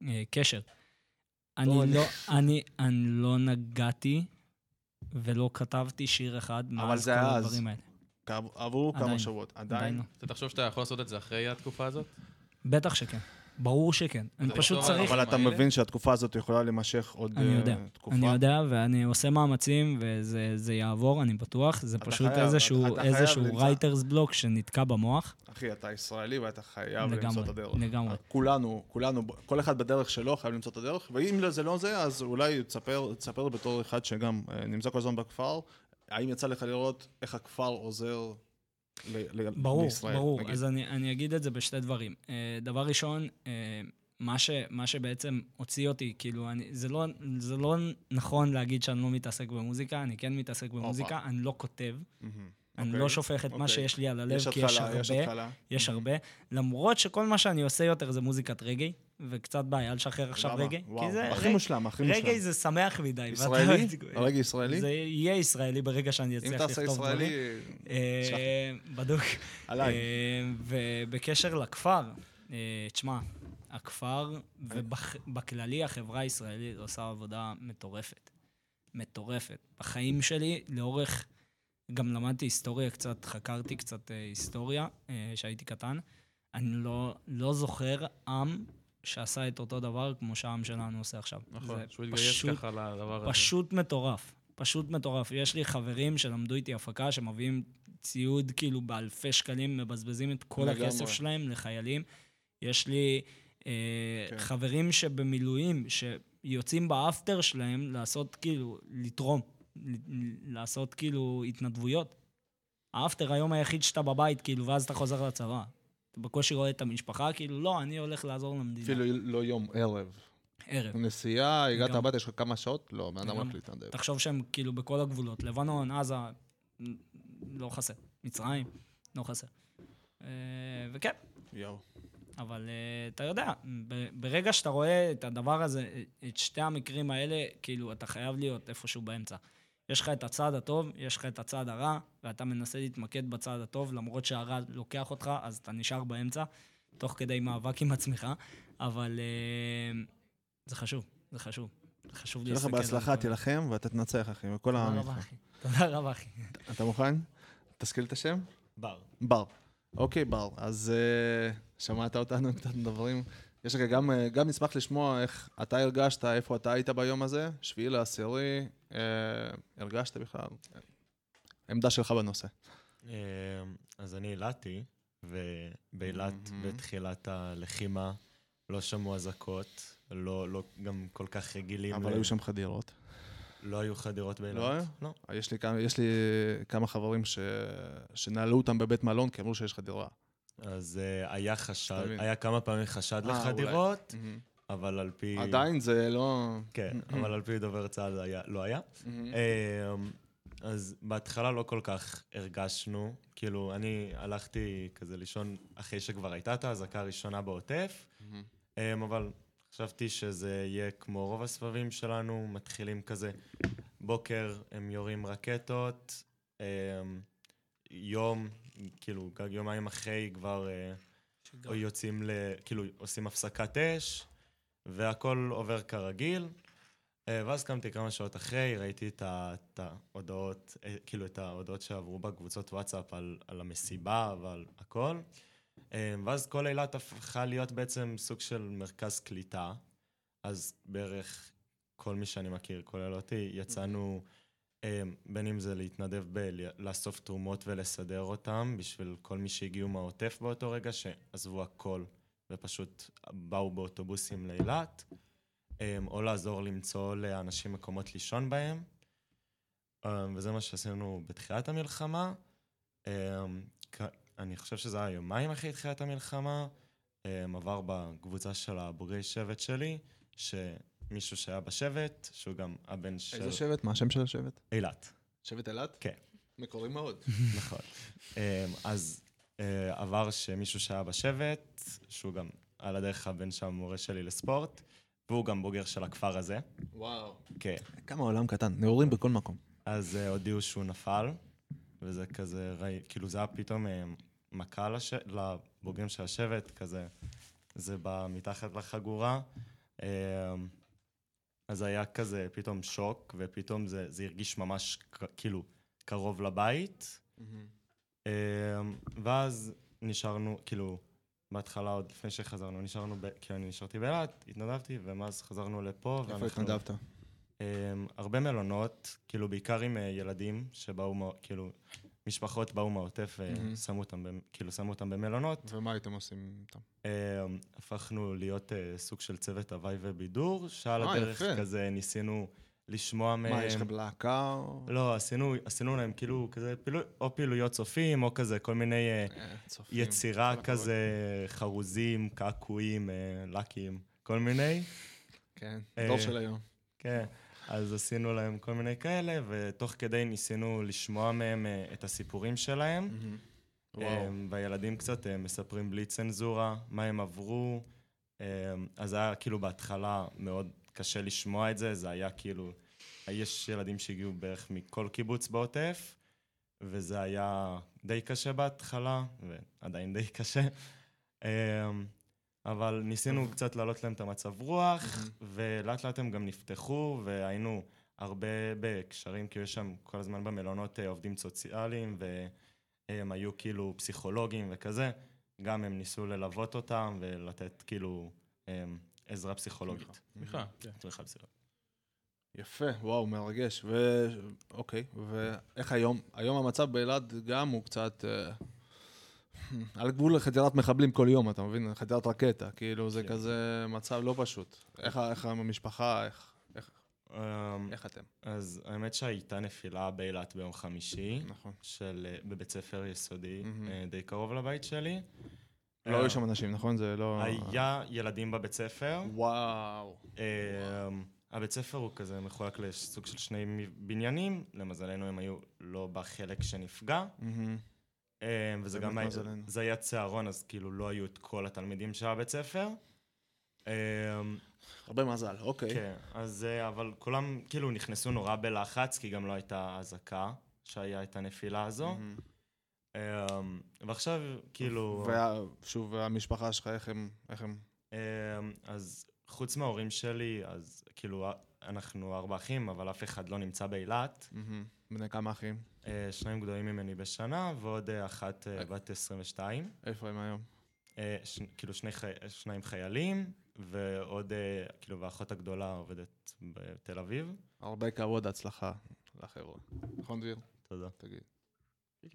אה, קשר. אני לא, אני, אני לא נגעתי ולא כתבתי שיר אחד מאז כל. הדברים האלה. עברו עדיין. כמה שבועות. עדיין? עדיין לא. אתה תחשוב שאתה יכול לעשות את זה אחרי התקופה הזאת? בטח שכן. ברור שכן. אני אתה פשוט צריך... אבל אתה? מבין שהתקופה הזאת יכולה להימשך עוד אני אה, יודע, תקופה? אני יודע, ואני עושה מאמצים, וזה זה יעבור, אני בטוח. זה פשוט איזשהו, רייטרס בלוק שנתקע במוח. אחי, אתה ישראלי ואתה חייב למצוא את הדרך. לגמרי. כולנו, כולנו, כל אחד בדרך שלו חייב למצוא את הדרך, ואם זה לא זה, אז אולי תספר, תספר בתור אחד שגם אה, נמצא כל הזמן בכפר, האם יצא לך לראות איך הכפר עוזר ל- ל- ברור, לישראל? ברור. נגיד? אז אני, אני אגיד את זה בשתי דברים. Uh, דבר ראשון, uh, מה, ש, מה שבעצם הוציא אותי, כאילו, אני, זה, לא, זה לא נכון להגיד שאני לא מתעסק במוזיקה, אני כן מתעסק במוזיקה, אני לא כותב. מהמם. אני אוקיי, לא שופך את מה אוקיי. שיש לי על הלב, יש כי יש התחלה, יש הרבה. התחלה. יש הרבה, למרות שכל מה שאני עושה יותר זה מוזיקת רגעי, וקצת בעיה לשחרר עכשיו? רגעי. וואו, זה הכי רג- מושלם, הכי מושלם. רגעי זה שמח מדי. ישראלי? הרגע ישראלי? זה יהיה ישראלי ברגע שאני אם אצליח תעשה לכתוב דברים. ישראלי, אה, שלח בדוק. עליי. אה, ובקשר לכפר, אה, תשמע, הכפר, ובכללי החברה הישראלית עושה עבודה מטורפת. מטורפת. בחיים שלי, לאורך... גם למדתי היסטוריה קצת, חקרתי קצת היסטוריה, כשהייתי קטן. אני לא, לא זוכר עם שעשה את אותו דבר כמו שהעם שלנו עושה עכשיו. נכון, שהוא התגייס פשוט- ככה לדבר הזה. פשוט מטורף. פשוט מטורף. יש לי חברים שלמדו איתי הפקה, שמביאים ציוד כאילו באלפי שקלים, מבזבזים את כל לגמרי. הכסף שלהם לחיילים. יש לי אה, כן. חברים שבמילואים, שיוצאים באפטר שלהם לעשות כאילו, לתרום, ל- לעשות כאילו התנדבויות. האפטר היום היחיד שאתה בבית, כאילו, ואז אתה חוזר לצבא. בקושי רואה את המשפחה, כאילו, לא, אני הולך לעזור למדינה. אפילו לא יום, ערב. ערב. נסיעה, הגעת הביתה, יש לך כמה שעות? לא, בן אדם רק להתנדב. תחשוב שהם כאילו בכל הגבולות, לבנון, עזה, לא חסר. מצרים, לא חסר. אה, וכן, יואו. אבל אה, אתה יודע, ברגע שאתה רואה את הדבר הזה, את שתי המקרים האלה, כאילו, אתה חייב להיות איפשהו באמצע. יש לך את הצד הטוב, יש לך את הצד הרע, ואתה מנסה להתמקד בצד הטוב, למרות שהרע לוקח אותך, אז אתה נשאר באמצע, תוך כדי מאבק עם עצמך, אבל אה, זה חשוב, זה חשוב. חשוב שיהיה לך להסתכל בהצלחה. תילחם ואתה תנצח, אחי, וכל תודה העם רבה, איתך. אחי. תודה רבה, אחי. אתה מוכן? תזכיר את השם? בר. בר. אוקיי, בר. אז אה, שמעת אותנו קצת מדברים. יש לך גם, אה, גם נשמח לשמוע איך אתה הרגשת, איפה אתה היית ביום הזה, שביעי לעשירי, הרגשת בכלל, עמדה שלך בנושא. אה, אז אני אילתי, ובאילת. בתחילת הלחימה לא שמעו אזעקות, לא, לא גם כל כך רגילים. אבל ל- היו שם חדירות. לא היו חדירות באילת. לא היה? לא. יש לי כמה, יש לי כמה חברים ש... שנעלו אותם בבית מלון, כי אמרו שיש חדירה. אז uh, היה חשד. היה כמה פעמים חשד אה, לחדירות. אבל על פי... עדיין זה לא... כן, אבל על פי דובר צה"ל היה, לא היה. מהמם. אמ, אז בהתחלה לא כל כך הרגשנו, כאילו, אני הלכתי כזה לישון אחרי שכבר הייתה את האזעקה הראשונה בעוטף, מהמם. אמ, אבל חשבתי שזה יהיה כמו רוב הסבבים שלנו, מתחילים כזה, בוקר הם יורים רקטות, אמ, יום, כאילו, יומיים אחרי כבר אה, או יוצאים ל... כאילו, עושים הפסקת אש, והכל עובר כרגיל. אה, ואז קמתי כמה שעות אחרי, ראיתי את, ה, את ההודעות, אה, כאילו את ההודעות שעברו בקבוצות וואטסאפ על, על המסיבה ועל הכל. אה, ואז כל אילת הפכה להיות בעצם סוג של מרכז קליטה. אז בערך כל מי שאני מכיר, כולל אותי, יצאנו, בין אם זה להתנדב בלאסוף תרומות ולסדר אותם, בשביל כל מי שהגיעו מהעוטף באותו רגע, שעזבו הכל ופשוט באו באוטובוסים לאילת. אמ, או לעזור למצוא לאנשים מקומות לישון בהם. אמ, וזה מה שעשינו בתחילת המלחמה. אמ, אני חושב שזה היה יומיים אחרי תחילת המלחמה. עבר בקבוצה של הבוגרי שבט שלי, שמישהו שהיה בשבט, שהוא גם הבן של... איזה שבט? מה השם של השבט? אילת. שבט אילת? כן. מקורי מאוד. נכון. אז עבר שמישהו שהיה בשבט, שהוא גם על הדרך הבן של המורה שלי לספורט, והוא גם בוגר של הכפר הזה. וואו. כן. כמה עולם קטן, נעורים בכל מקום. אז uh, הודיעו שהוא נפל, וזה כזה, ראי, כאילו זה היה פתאום uh, מכה לש... לבוגרים של השבט, כזה, זה בא מתחת לחגורה. Uh, אז היה כזה פתאום שוק, ופתאום זה, זה הרגיש ממש כאילו קרוב לבית. Uh, ואז נשארנו, כאילו, בהתחלה, עוד לפני שחזרנו, נשארנו, ב... כי אני נשארתי באילת, התנדבתי, ומאז חזרנו לפה. איפה ואנחנו- התנדבת? Um, הרבה מלונות, כאילו בעיקר עם uh, ילדים שבאו, כאילו, משפחות באו מהעוטף. ושמו אותם, כאילו שמו אותם במלונות. ומה הייתם עושים איתם? Um, הפכנו להיות uh, סוג של צוות הוואי ובידור, שעל אה, הדרך. כזה ניסינו לשמוע מהם. מה, יש לכם להקה? או- לא, עשינו, עשינו להם כאילו כזה, פעילו, או פעילויות צופים, או כזה כל מיני uh, אה, צופים. יצירה כל הכבוד. כזה, חרוזים, קעקועים, uh, לקים, כל מיני. כן, אה, דור של היום. כן, אז עשינו להם כל מיני כאלה, ותוך כדי ניסינו לשמוע מהם אה, את הסיפורים שלהם. אה, והילדים קצת אה, מספרים בלי צנזורה, מה הם עברו. אה, אז היה כאילו בהתחלה מאוד קשה לשמוע את זה, זה היה כאילו... יש ילדים שהגיעו בערך מכל קיבוץ בעוטף, וזה היה די קשה בהתחלה, ועדיין די קשה. אה, אבל ניסינו קצת להעלות להם את המצב רוח, ולאט לאט הם גם נפתחו, והיינו הרבה בקשרים, כי יש שם כל הזמן במלונות אה, עובדים סוציאליים, והם היו כאילו פסיכולוגים וכזה. גם הם ניסו ללוות אותם ולתת כאילו אמ, עזרה פסיכולוגית. תמיכה, כן. תמיכה פסיכולוגית. יפה, וואו, מרגש. ו... אוקיי, ואיך היום? היום המצב באילת גם הוא קצת... אה, על גבול לחדירת מחבלים כל יום, אתה מבין? חדירת רקטה, כאילו זה כן. כזה מצב לא פשוט. איך, איך המשפחה, איך, איך, אמ, איך אתם? אז האמת שהייתה נפילה באילת ביום חמישי, נכון. של, אה, בבית ספר יסודי. אה, די קרוב לבית שלי. לא היו שם אנשים, נכון? זה לא... היה ילדים בבית ספר. וואו. אמ, הבית ספר הוא כזה מחולק לסוג של שני בניינים, למזלנו הם היו לא בחלק שנפגע. אמ, וזה גם היה, מזלנו. זה היה צהרון, אז כאילו לא היו את כל התלמידים של הבית ספר. אמ, הרבה מזל, אוקיי. כן, אז אה, אבל כולם כאילו נכנסו נורא בלחץ, כי גם לא הייתה אזעקה שהיה את הנפילה הזו. מהמם. אמ, ועכשיו כאילו... וה- שוב, המשפחה שלך, איך הם... איך הם... אמ, אז חוץ מההורים שלי, אז כאילו אנחנו ארבע אחים, אבל אף אחד לא נמצא באילת. בני כמה אחים? אה, שניים גדולים ממני בשנה, ועוד אה, אחת אה, בת 22. איפה הם היום? כאילו. שניים חיילים, ועוד, כאילו, והאחות הגדולה עובדת בתל אביב. הרבה כבוד, הצלחה לחבר'ה. נכון, דביר? תודה. תגיד.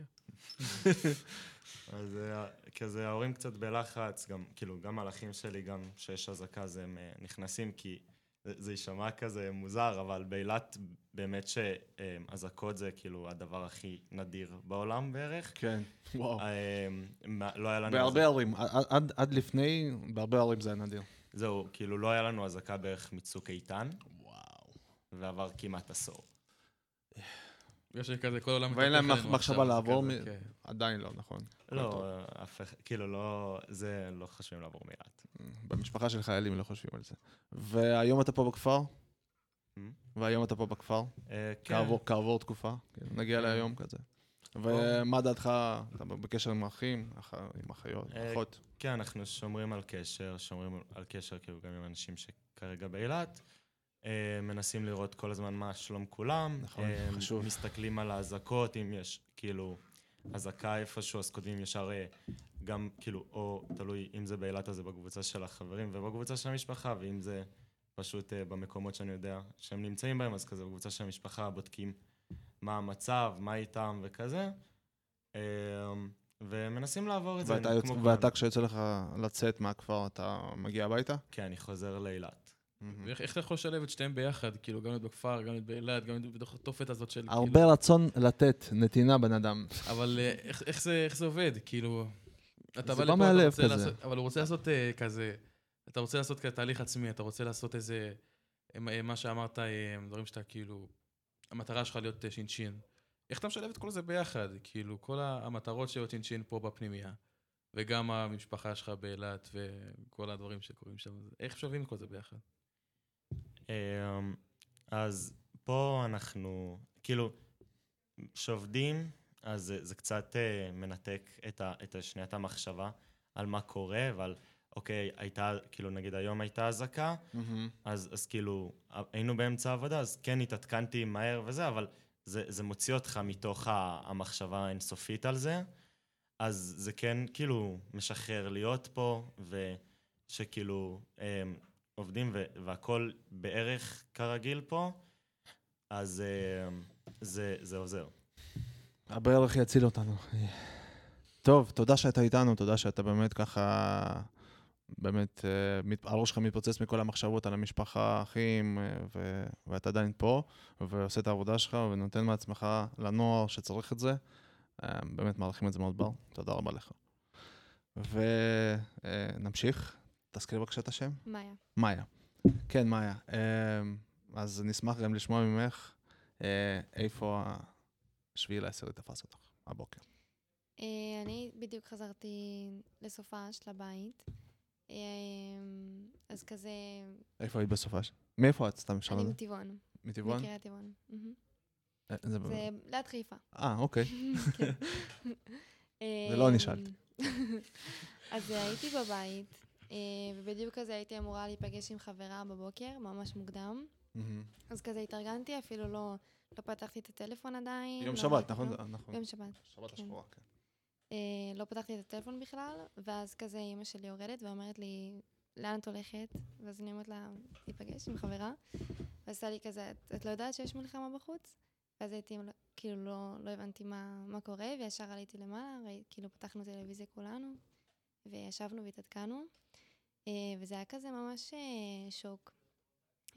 אז אה, כזה ההורים קצת בלחץ, גם, כאילו, גם האחים שלי, גם כשיש אזעקה, אז הם אה, נכנסים, כי זה, יישמע כזה מוזר, אבל באילת באמת שאזעקות זה כאילו הדבר הכי נדיר בעולם בערך. כן, וואו. אה, לא היה לנו... בהרבה אזעק- ערים, עד- עד- עד לפני, בהרבה ערים זה היה נדיר. זהו, כאילו לא היה לנו אזעקה בערך מצוק איתן, וואו. ועבר כמעט עשור. בגלל שכזה כל העולם... ואין להם מחשבה לעבור כזה, מ- כן. עדיין לא, נכון. לא, אף אחד, כאילו לא, זה לא חושבים לעבור מאילת. במשפחה של חיילים לא חושבים על זה. והיום אתה פה בכפר? והיום אתה פה בכפר? אה, כן. כעבור, תקופה? כן, נגיע כן. להיום כזה. ומה דעתך, אתה בקשר עם אחים, אח- עם אחיות, אה, אחות? כן, אנחנו שומרים על קשר, שומרים על קשר כאילו גם עם אנשים שכרגע באילת. אה, מנסים לראות כל הזמן מה שלום כולם. נכון, אה, חשוב. מסתכלים על האזעקות, אם יש כאילו אזעקה איפשהו, אז כותבים ישר אה, גם כאילו, או תלוי אם זה באילת אז זה בקבוצה של החברים ובקבוצה של המשפחה, ואם זה פשוט במקומות שאני יודע שהם נמצאים בהם, אז כזה בקבוצה של המשפחה בודקים מה המצב, מה איתם וכזה. ומנסים לעבור את זה ואתה, יוצא. ואתה כשיוצא לך לצאת מהכפר, אתה מגיע הביתה? כן, אני חוזר לאילת. ואיך איך אתה יכול לשלב את שתיהם ביחד? כאילו, גם להיות בכפר, גם להיות באילת, גם להיות בתוך התופת הזאת של... הרבה כאילו, רצון לתת, נתינה בן אדם. אבל אה, איך- זה- עובד? כאילו... אתה זה בא לפה, מהלב אתה רוצה כזה. לעשות... אבל הוא רוצה לעשות אה, כזה... אתה רוצה לעשות כזה תהליך עצמי, אתה רוצה לעשות איזה... אה, מה שאמרת, דברים שאתה כאילו... המטרה שלך להיות שינשין. איך אתה משלב את כל זה ביחד? כאילו, כל המטרות של להיות שינשין פה בפנימייה, וגם המשפחה שלך באילת, וכל הדברים שקורים שם. איך את כל זה ביחד? אמ, אז פה אנחנו, כאילו, כשעובדים, אז זה, זה קצת אה, מנתק את, ה, את שניית המחשבה על מה קורה, ועל, אוקיי, הייתה, כאילו, נגיד היום הייתה אזעקה, אז, אז כאילו, היינו באמצע העבודה, אז כן התעדכנתי מהר וזה, אבל זה, זה מוציא אותך מתוך המחשבה האינסופית על זה. אז זה כן כאילו משחרר להיות פה, ושכאילו הם, עובדים והכל בערך כרגיל פה, אז אה, זה, זה עוזר. הבערך יציל אותנו. טוב, תודה שאתה איתנו, תודה שאתה באמת ככה, באמת, אה, הראש שלך מתפוצץ מכל המחשבות על המשפחה, אחים, אה, ו- ואתה עדיין פה, ועושה את העבודה שלך, ונותן מעצמך לנוער שצריך את זה. באמת מעריכים את זה מאוד בר, תודה רבה לך. ונמשיך, תזכירי בבקשה את השם. מאיה. מאיה. כן, מאיה. אה, אז נשמח גם לשמוע ממך אה, איפה השביעי לעשירי תפס אותך הבוקר. אה, אני בדיוק חזרתי לסופש, לבית. אה, אז כזה, איפה היית בסופש? מאיפה את? סתם אפשר אני? מטבעון. מטבעון? מקריית טבעון. אה, זה- ליד חיפה. אה, אוקיי. זה לא אני אמ, שאלתי. אז הייתי בבית, ובדיוק כזה הייתי אמורה להיפגש עם חברה בבוקר, ממש מוקדם. אז כזה התארגנתי, אפילו לא, לא פתחתי את הטלפון עדיין. יום לא שבת, נכון? נכון. יום שבת. שבת כן. השחורה, כן. אה, לא פתחתי את הטלפון בכלל, ואז כזה אימא שלי יורדת ואומרת לי, לאן את הולכת? ואז אני אומרת לה, להיפגש עם חברה. ואז עשה לי כזה, "את- את לא יודעת שיש מלחמה בחוץ? ואז הייתי, כאילו, לא, לא הבנתי מה, מה קורה, וישר עליתי למעלה, כאילו, פתחנו טלוויזיה כולנו, וישבנו והתעדכנו, אה, וזה היה כזה ממש אה, שוק.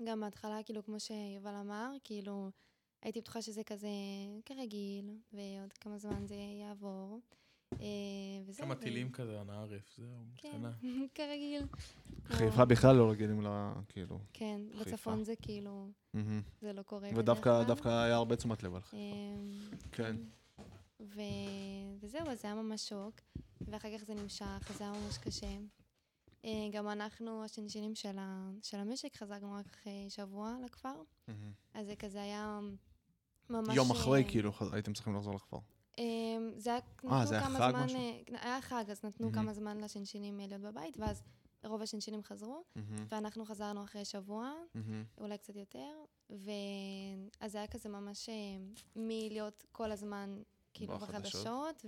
גם בהתחלה, כאילו, כמו שיובל אמר, כאילו, הייתי בטוחה שזה כזה כרגיל, ועוד כמה זמן זה יעבור. אה, וזהו. כמה ו- טילים כזה, אנא ערף, זהו, כן, קטנה. כרגיל. חיפה בכלל לא רגילים ל... כאילו. כן, חיפה. בצפון זה כאילו. זה לא קורה ודווקא היה הרבה תשומת לב על חיפה. כן. ו... וזהו, אז זה היה ממש שוק, ואחר כך זה נמשך, אז זה היה ממש קשה. אה, גם אנחנו, השינשינים של, ה... של המשק, חזרנו רק אחרי שבוע לכפר, מהמם. אז זה כזה היה ממש... יום אחרי, אה, כאילו, ח- הייתם צריכים לחזור לכפר. אמ, זה היה, אה, נתנו זה היה כמה חג זמן, משהו? אה, היה חג, אז נתנו מהמם. כמה זמן לשינשינים אה, להיות בבית, ואז רוב השינשינים חזרו, מהמם. ואנחנו חזרנו אחרי שבוע, מהמם. אולי קצת יותר, ואז זה היה כזה ממש אה, מלהיות כל הזמן, כאילו, בחדשות. בחדשות,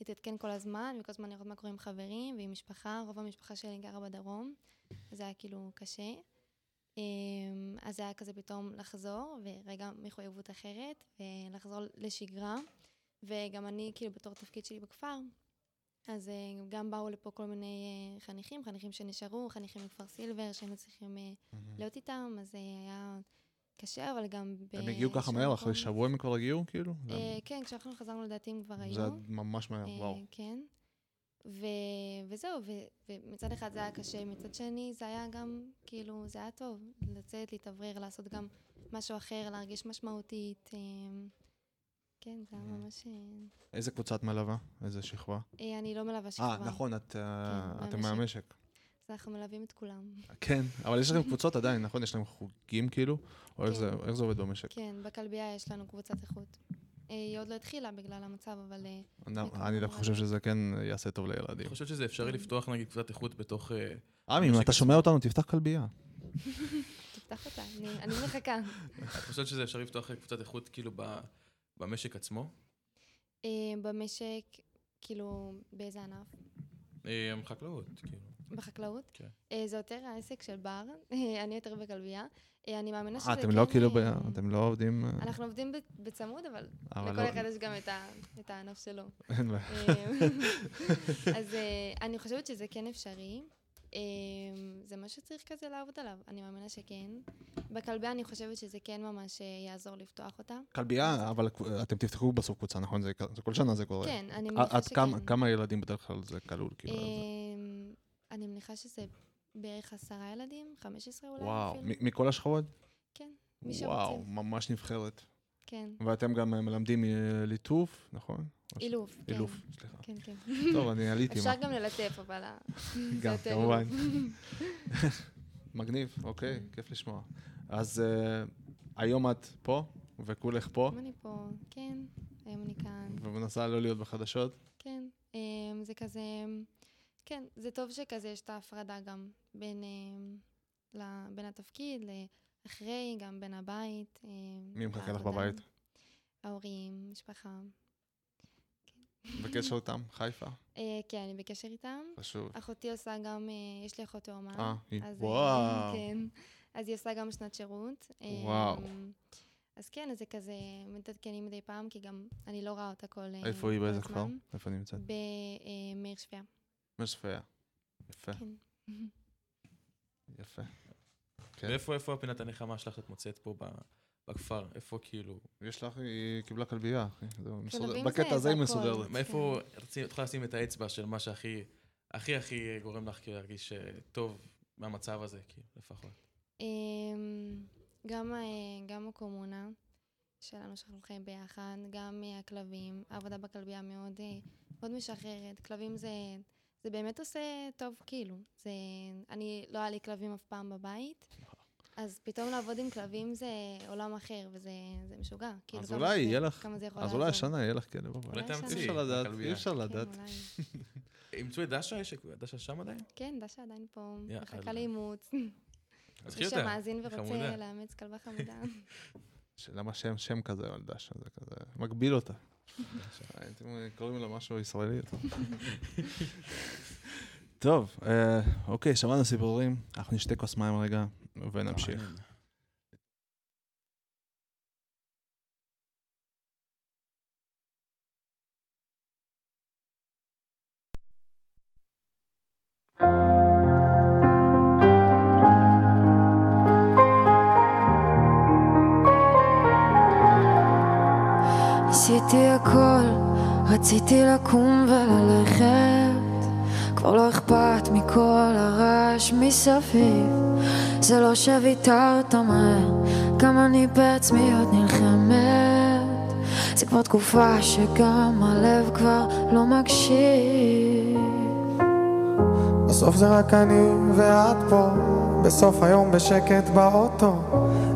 ולהתעדכן כל הזמן, וכל הזמן לראות מה קורה עם חברים ועם משפחה, רוב המשפחה שלי גרה בדרום, אז זה היה כאילו קשה. אמ, אז זה היה כזה פתאום לחזור, ורגע מחויבות אחרת, ולחזור לשגרה. וגם אני, כאילו, בתור תפקיד שלי בכפר, אז אה, גם באו לפה כל מיני אה, חניכים, חניכים שנשארו, חניכים מכפר סילבר, שהיינו צריכים אה, מהמם. להיות איתם, אז זה היה קשה, אבל גם ב... הם הגיעו ככה מהר, אחרי שבוע הם כבר הגיעו, כאילו? אה, כן, כשאנחנו חזרנו לדעתי הם כבר היו. זה היה ממש מהר, אה, וואו. כן. ו... וזהו, ו... ומצד אחד זה היה קשה, מצד שני זה היה גם, כאילו, זה היה טוב, לצאת, להתאוורר, לעשות גם משהו אחר, להרגיש משמעותית. אה, כן, זה היה ממש... איזה קבוצה את מלווה? איזה שכבה? אני לא מלווה שכבה. אה, נכון, את, אה, כן, אתם מהמשק. אנחנו מלווים את כולם. כן, אבל יש לכם קבוצות עדיין, נכון? יש להם חוגים כאילו? או איך כן. זה- איך זה עובד במשק? כן, בכלבייה יש לנו קבוצת איכות. אה, היא עוד לא התחילה בגלל המצב, אבל... אה, אני- דווקא מאוד. חושב שזה כן יעשה טוב לילדים. אני חושב שזה אפשרי לפתוח נגיד קבוצת איכות בתוך... אה, עמי, אם אתה שומע אותנו, תפתח כלבייה. תפתח אותה, אני, אני מחכה. את חושבת שזה אפשרי לפתוח קבוצת איכות כאילו ב- במשק עצמו? במשק, כאילו, באיזה ענף? חקלאות, כאילו. בחקלאות? כן. אה, זה יותר העסק של בר, אה, אני יותר בכלבייה. אה, אני מאמינה שזה כן... אתם לא כאילו, ב- אתם לא עובדים... אנחנו עובדים בצמוד, אבל אבל לכל לא- אחד יש גם את ה- את הענף שלו. אין בעיה. אז אני חושבת שזה כן אפשרי. זה מה שצריך כזה לעבוד עליו, אני מאמינה שכן. בכלבייה אני חושבת שזה כן ממש יעזור לפתוח אותה. כלבייה, אבל אתם תפתחו בסוף קבוצה, נכון? זה כל שנה זה קורה. כן, אני עד- מניחה עד שכן. כמה ילדים בדרך כלל זה כלול? כאילו? אני מניחה שזה בערך עשרה ילדים, 15 אולי וואו, אפילו. מ- מכל השכבות? כן, מי וואו, שרוצה. ממש נבחרת. כן. ואתם גם אה, מלמדים אה, ליטוף, נכון? אילוף, כן. אילוף, סליחה. כן, כן. טוב, אני עליתי. אפשר? גם ללטף, אבל גם, כמובן. מגניב, אוקיי, כיף לשמוע. אז אה, היום את פה, וכולך פה, היום אני פה, כן, היום אני כאן, ומנסה לא להיות בחדשות. כן. זה כזה, כן, זה טוב שכזה יש את ההפרדה גם בין, ל- בין התפקיד לאחרי, גם בין הבית. אמ, מי מחכה לך. בבית? ההורים, משפחה. בקשר איתם? חיפה? אה, כן, אני בקשר איתם. חשוב. אחותי עושה גם, אה, יש לי אחות תאומה. אה, היא- אה, וואו. כן. אז היא עושה גם שנת שירות. אה, וואו. אז כן, אז זה כזה מתעדכנים מדי פעם, כי גם אני לא רואה אותה כל אה, איפה היא, באיזה כפר? איפה נמצאת? במאיר שפיה. משפיה. יפה, כן. יפה. כן. ואיפה איפה הפינת הנחמה שלך שאת מוצאת פה ב- בכפר? איפה כאילו... יש לך, היא קיבלה כלבייה, אחי. בקטע זה- הזה היא. מסודרת. מאיפה רצי- את יכולה לשים את האצבע של מה שהכי הכי הכי גורם לך כאילו להרגיש אה, טוב מהמצב הזה, כאילו, לפחות? אמ, גם, אה, גם הקומונה שלנו שאנחנו חיים ביחד, גם הכלבים, העבודה בכלבייה מאוד, אה, מאוד משחררת. כלבים זה, זה באמת עושה טוב, כאילו. זה, אני, לא היה לי כלבים אף פעם בבית, אז פתאום לעבוד עם כלבים זה עולם אחר, וזה זה משוגע. כאילו, אז אולי יהיה לך, כמה זה יכול אז אולי. השנה יהיה לך כלב בבית. אולי. תאמצי. אי אפשר לדעת. אי אפשר כן, לדעת. אימצו את דשה? יש דשה שם עדיין? כן, דשה עדיין פה. מחכה לאימוץ. אז מי חיותה, שמאזין ורוצה. לאמץ כלבה חמודה. למה שם שם כזה על דשה, זה כזה מגביל אותה. הייתם קוראים לה משהו ישראלי. טוב, אה, אוקיי, שמענו סיפורים, אנחנו נשתה כוס מים רגע ונמשיך. עשיתי הכל, רציתי לקום וללכת. כבר לא אכפת מכל הרעש מסביב. זה לא שוויתרת מהר, גם אני בעצמי עוד נלחמת. זה כבר תקופה שגם הלב כבר לא מקשיב. בסוף זה רק אני ואת פה, בסוף היום בשקט באוטו.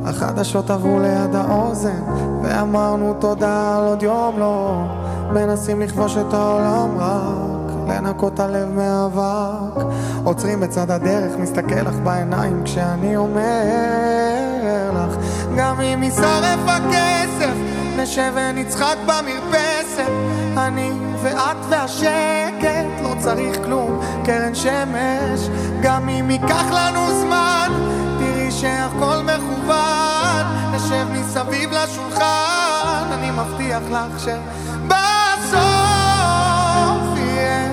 החדשות עברו ליד האוזן, ואמרנו תודה על עוד יום לא. מנסים לכבוש את העולם רק, לנקות הלב מאבק. עוצרים בצד הדרך, מסתכל לך בעיניים כשאני אומר לך, גם אם יישרף הכסף, נשב ונצחק במרפסת. אני ואת והשקט, לא צריך כלום, קרן שמש. גם אם ייקח לנו זמן, שהכל מכוון. נשב מסביב לשולחן, אני מבטיח לך שבסוף יהיה,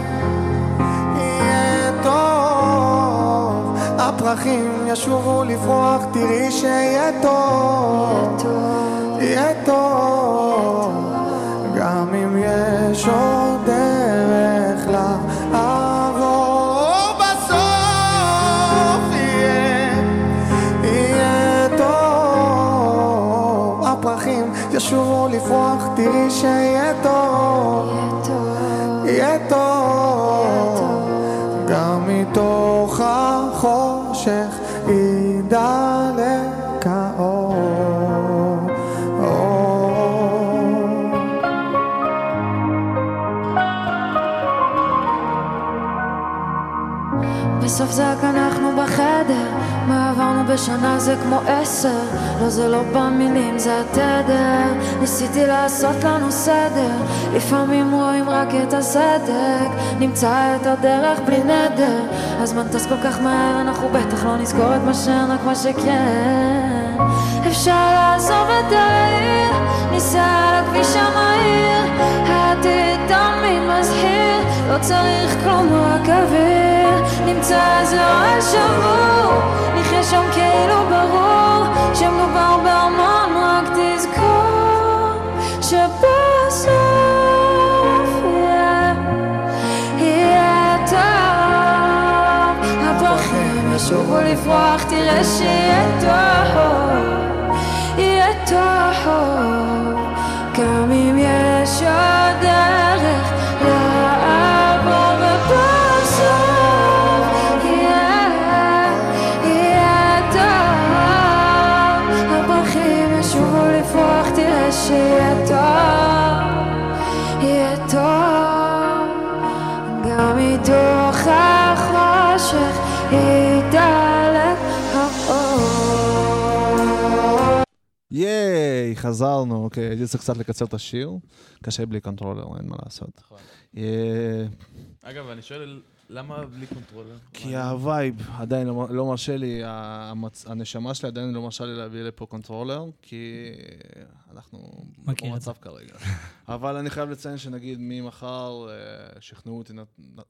יהיה טוב. הפרחים ישובו לפרוח, תראי שיהיה טוב. יהיה טוב. גם אם יש עוד לפרוח, זה כמו עשר לא זה לא במילים זה התדר. ניסיתי לעשות לנו סדר לפעמים רואים רק את הסדק. נמצא את הדרך בלי נדר הזמן טס כל כך מהר אנחנו בטח לא נזכור את מה שאין רק מה שכן. אפשר לעזוב את העיר ניסע על הכביש המהיר. העתיד תמיד מזהיר לא צריך כלום רק אוויר. נמצא איזה רעש שבור שם כאילו ברור שמדובר בהמון רק תזכור שבסוף יהיה יהיה טוב הפרחים ישובו לפרוח תראה שיהיה טוב חזרנו, אוקיי, הייתי צריך קצת לקצר את השיר. קשה בלי controller, אין מה לעשות. נכון. אה, אגב, אני שואל, למה בלי controller? כי ה vibe עדיין לא לא מרשה לי, המצ- הנשמה שלי עדיין לא מרשה לי להביא לפה controller, כי אנחנו במצב כרגע. אבל אני חייב לציין שנגיד ממחר אה, שכנעו אותי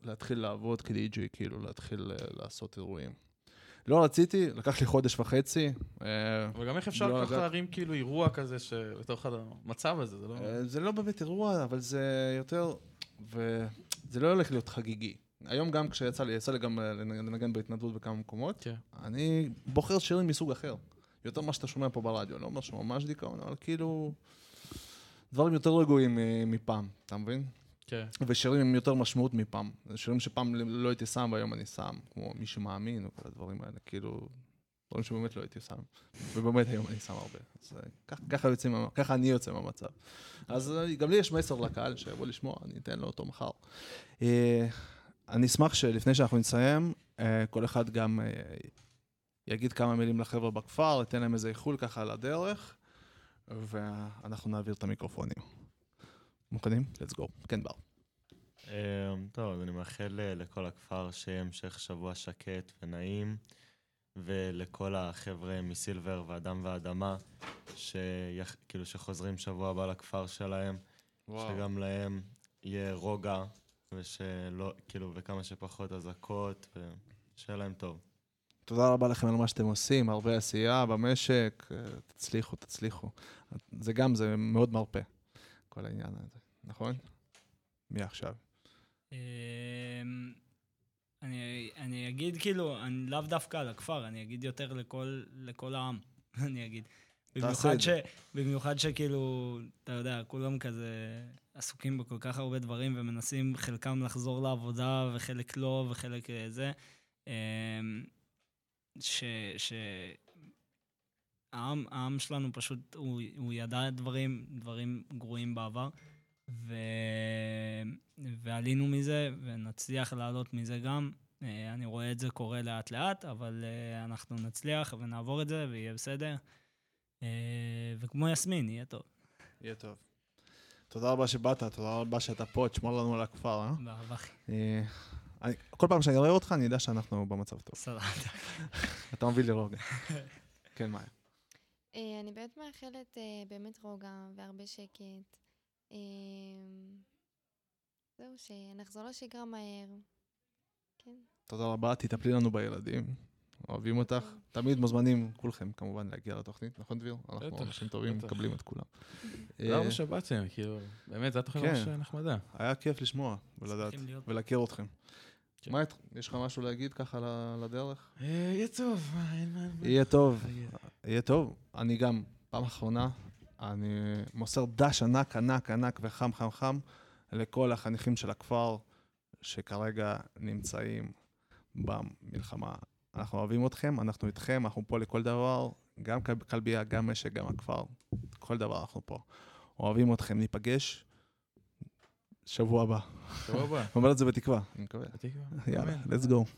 להתחיל לעבוד כדי-ג'י, כאילו להתחיל אה, לעשות אירועים. לא רציתי, לקח לי חודש וחצי. אה, אבל גם איך אפשר לא ככה להרים כאילו אירוע כזה שבתוך המצב הזה, זה לא... אה, זה לא באמת אירוע, אבל זה יותר... וזה לא הולך להיות חגיגי. היום גם כשיצא לי, יצא לי גם אה, לנגן בהתנדבות בכמה מקומות, כן. אני בוחר שירים מסוג אחר. יותר ממה שאתה שומע פה ברדיו. לא אומר שממש דיכאון, אבל כאילו... דברים יותר רגועים אה, מפעם, אתה מבין? כן. ושירים עם יותר משמעות מפעם. שירים שפעם לא, לא הייתי שם והיום אני שם, כמו מי שמאמין וכל הדברים האלה, כאילו, דברים שבאמת לא הייתי שם, ובאמת היום אני שם הרבה. אז אה, ככה, יוצאים, ככה אני יוצא מהמצב. אז אה, גם לי יש מסר לקהל שיבוא לשמוע, אני אתן לו אותו מחר. אה, אני אשמח שלפני שאנחנו נסיים, כל אחד גם יגיד כמה מילים לחבר'ה בכפר, ייתן להם איזה איחול ככה על הדרך, ואנחנו נעביר את המיקרופונים. מוכנים? let's go. כן, בר. אמ, טוב, אז אני מאחל אה, לכל הכפר שיהיה המשך שבוע שקט ונעים, ולכל החבר'ה מסילבר ואדם ואדמה, שכאילו שחוזרים שבוע הבא לכפר שלהם, וואו. שגם להם יהיה רוגע, ושלא, כאילו, וכמה שפחות אזעקות, ושיהיה להם טוב. תודה רבה לכם על מה שאתם עושים, הרבה עשייה במשק, אה, תצליחו, תצליחו. זה גם, זה מאוד מרפא, כל העניין הזה. נכון? מי עכשיו? אמ, אני, אני אגיד כאילו, אני לאו דווקא על הכפר, אני אגיד יותר לכל, לכל העם, אני אגיד. במיוחד, ש, במיוחד שכאילו, אתה יודע, כולם כזה עסוקים בכל כך הרבה דברים ומנסים חלקם לחזור לעבודה וחלק לא וחלק אה, זה. אמ, ש... ש... העם, העם שלנו פשוט, הוא, הוא ידע דברים, דברים גרועים בעבר. ו... ועלינו מזה, ונצליח לעלות מזה גם. אה, אני רואה את זה קורה לאט-לאט, אבל אה, אנחנו נצליח ונעבור את זה ויהיה בסדר. אה, וכמו יסמין, יהיה טוב. יהיה טוב. תודה רבה שבאת, תודה רבה שאתה פה, תשמור לנו על הכפר, אה? באהבה, אחי. כל פעם שאני רואה אותך, אני יודע שאנחנו במצב טוב. סבבה. אתה מביא לי רוגע. כן, מאיה. אני באמת מאחלת באמת רוגע והרבה שקט. אמ, זהו, שנחזור לשגרה מהר. כן. תודה רבה, תטפלי לנו בילדים. אוהבים אותך. תמיד מוזמנים כולכם כמובן להגיע לתוכנית, נכון דביר? אנחנו אנשים טובים, מקבלים את כולם. למה אה, שבאתם, אה, כאילו, באמת, זו התוכנית כן. ממש אה, נחמדה. היה כיף לשמוע ולדעת ולהכיר אתכם. כן. מה, יש לך משהו להגיד ככה לדרך? יהיה טוב, אין מה... יהיה טוב, יהיה טוב. אני גם, פעם אחרונה, אני מוסר דש ענק, ענק, ענק וחם, חם, חם לכל החניכים של הכפר שכרגע נמצאים במלחמה. אנחנו אוהבים אתכם, אנחנו איתכם, אנחנו פה לכל דבר, גם כלבייה, גם משק, גם הכפר, כל דבר אנחנו פה. אוהבים אתכם, ניפגש שבוע הבא. שבוע הבא. אומר את זה בתקווה, אני מקווה. בתקווה. יאללה, let's go.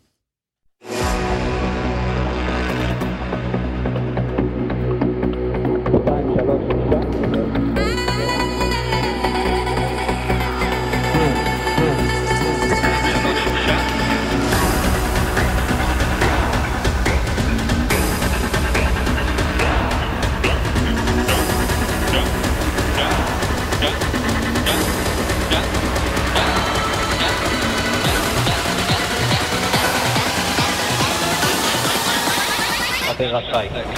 okay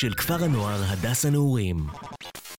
של כפר הנוער הדס הנעורים.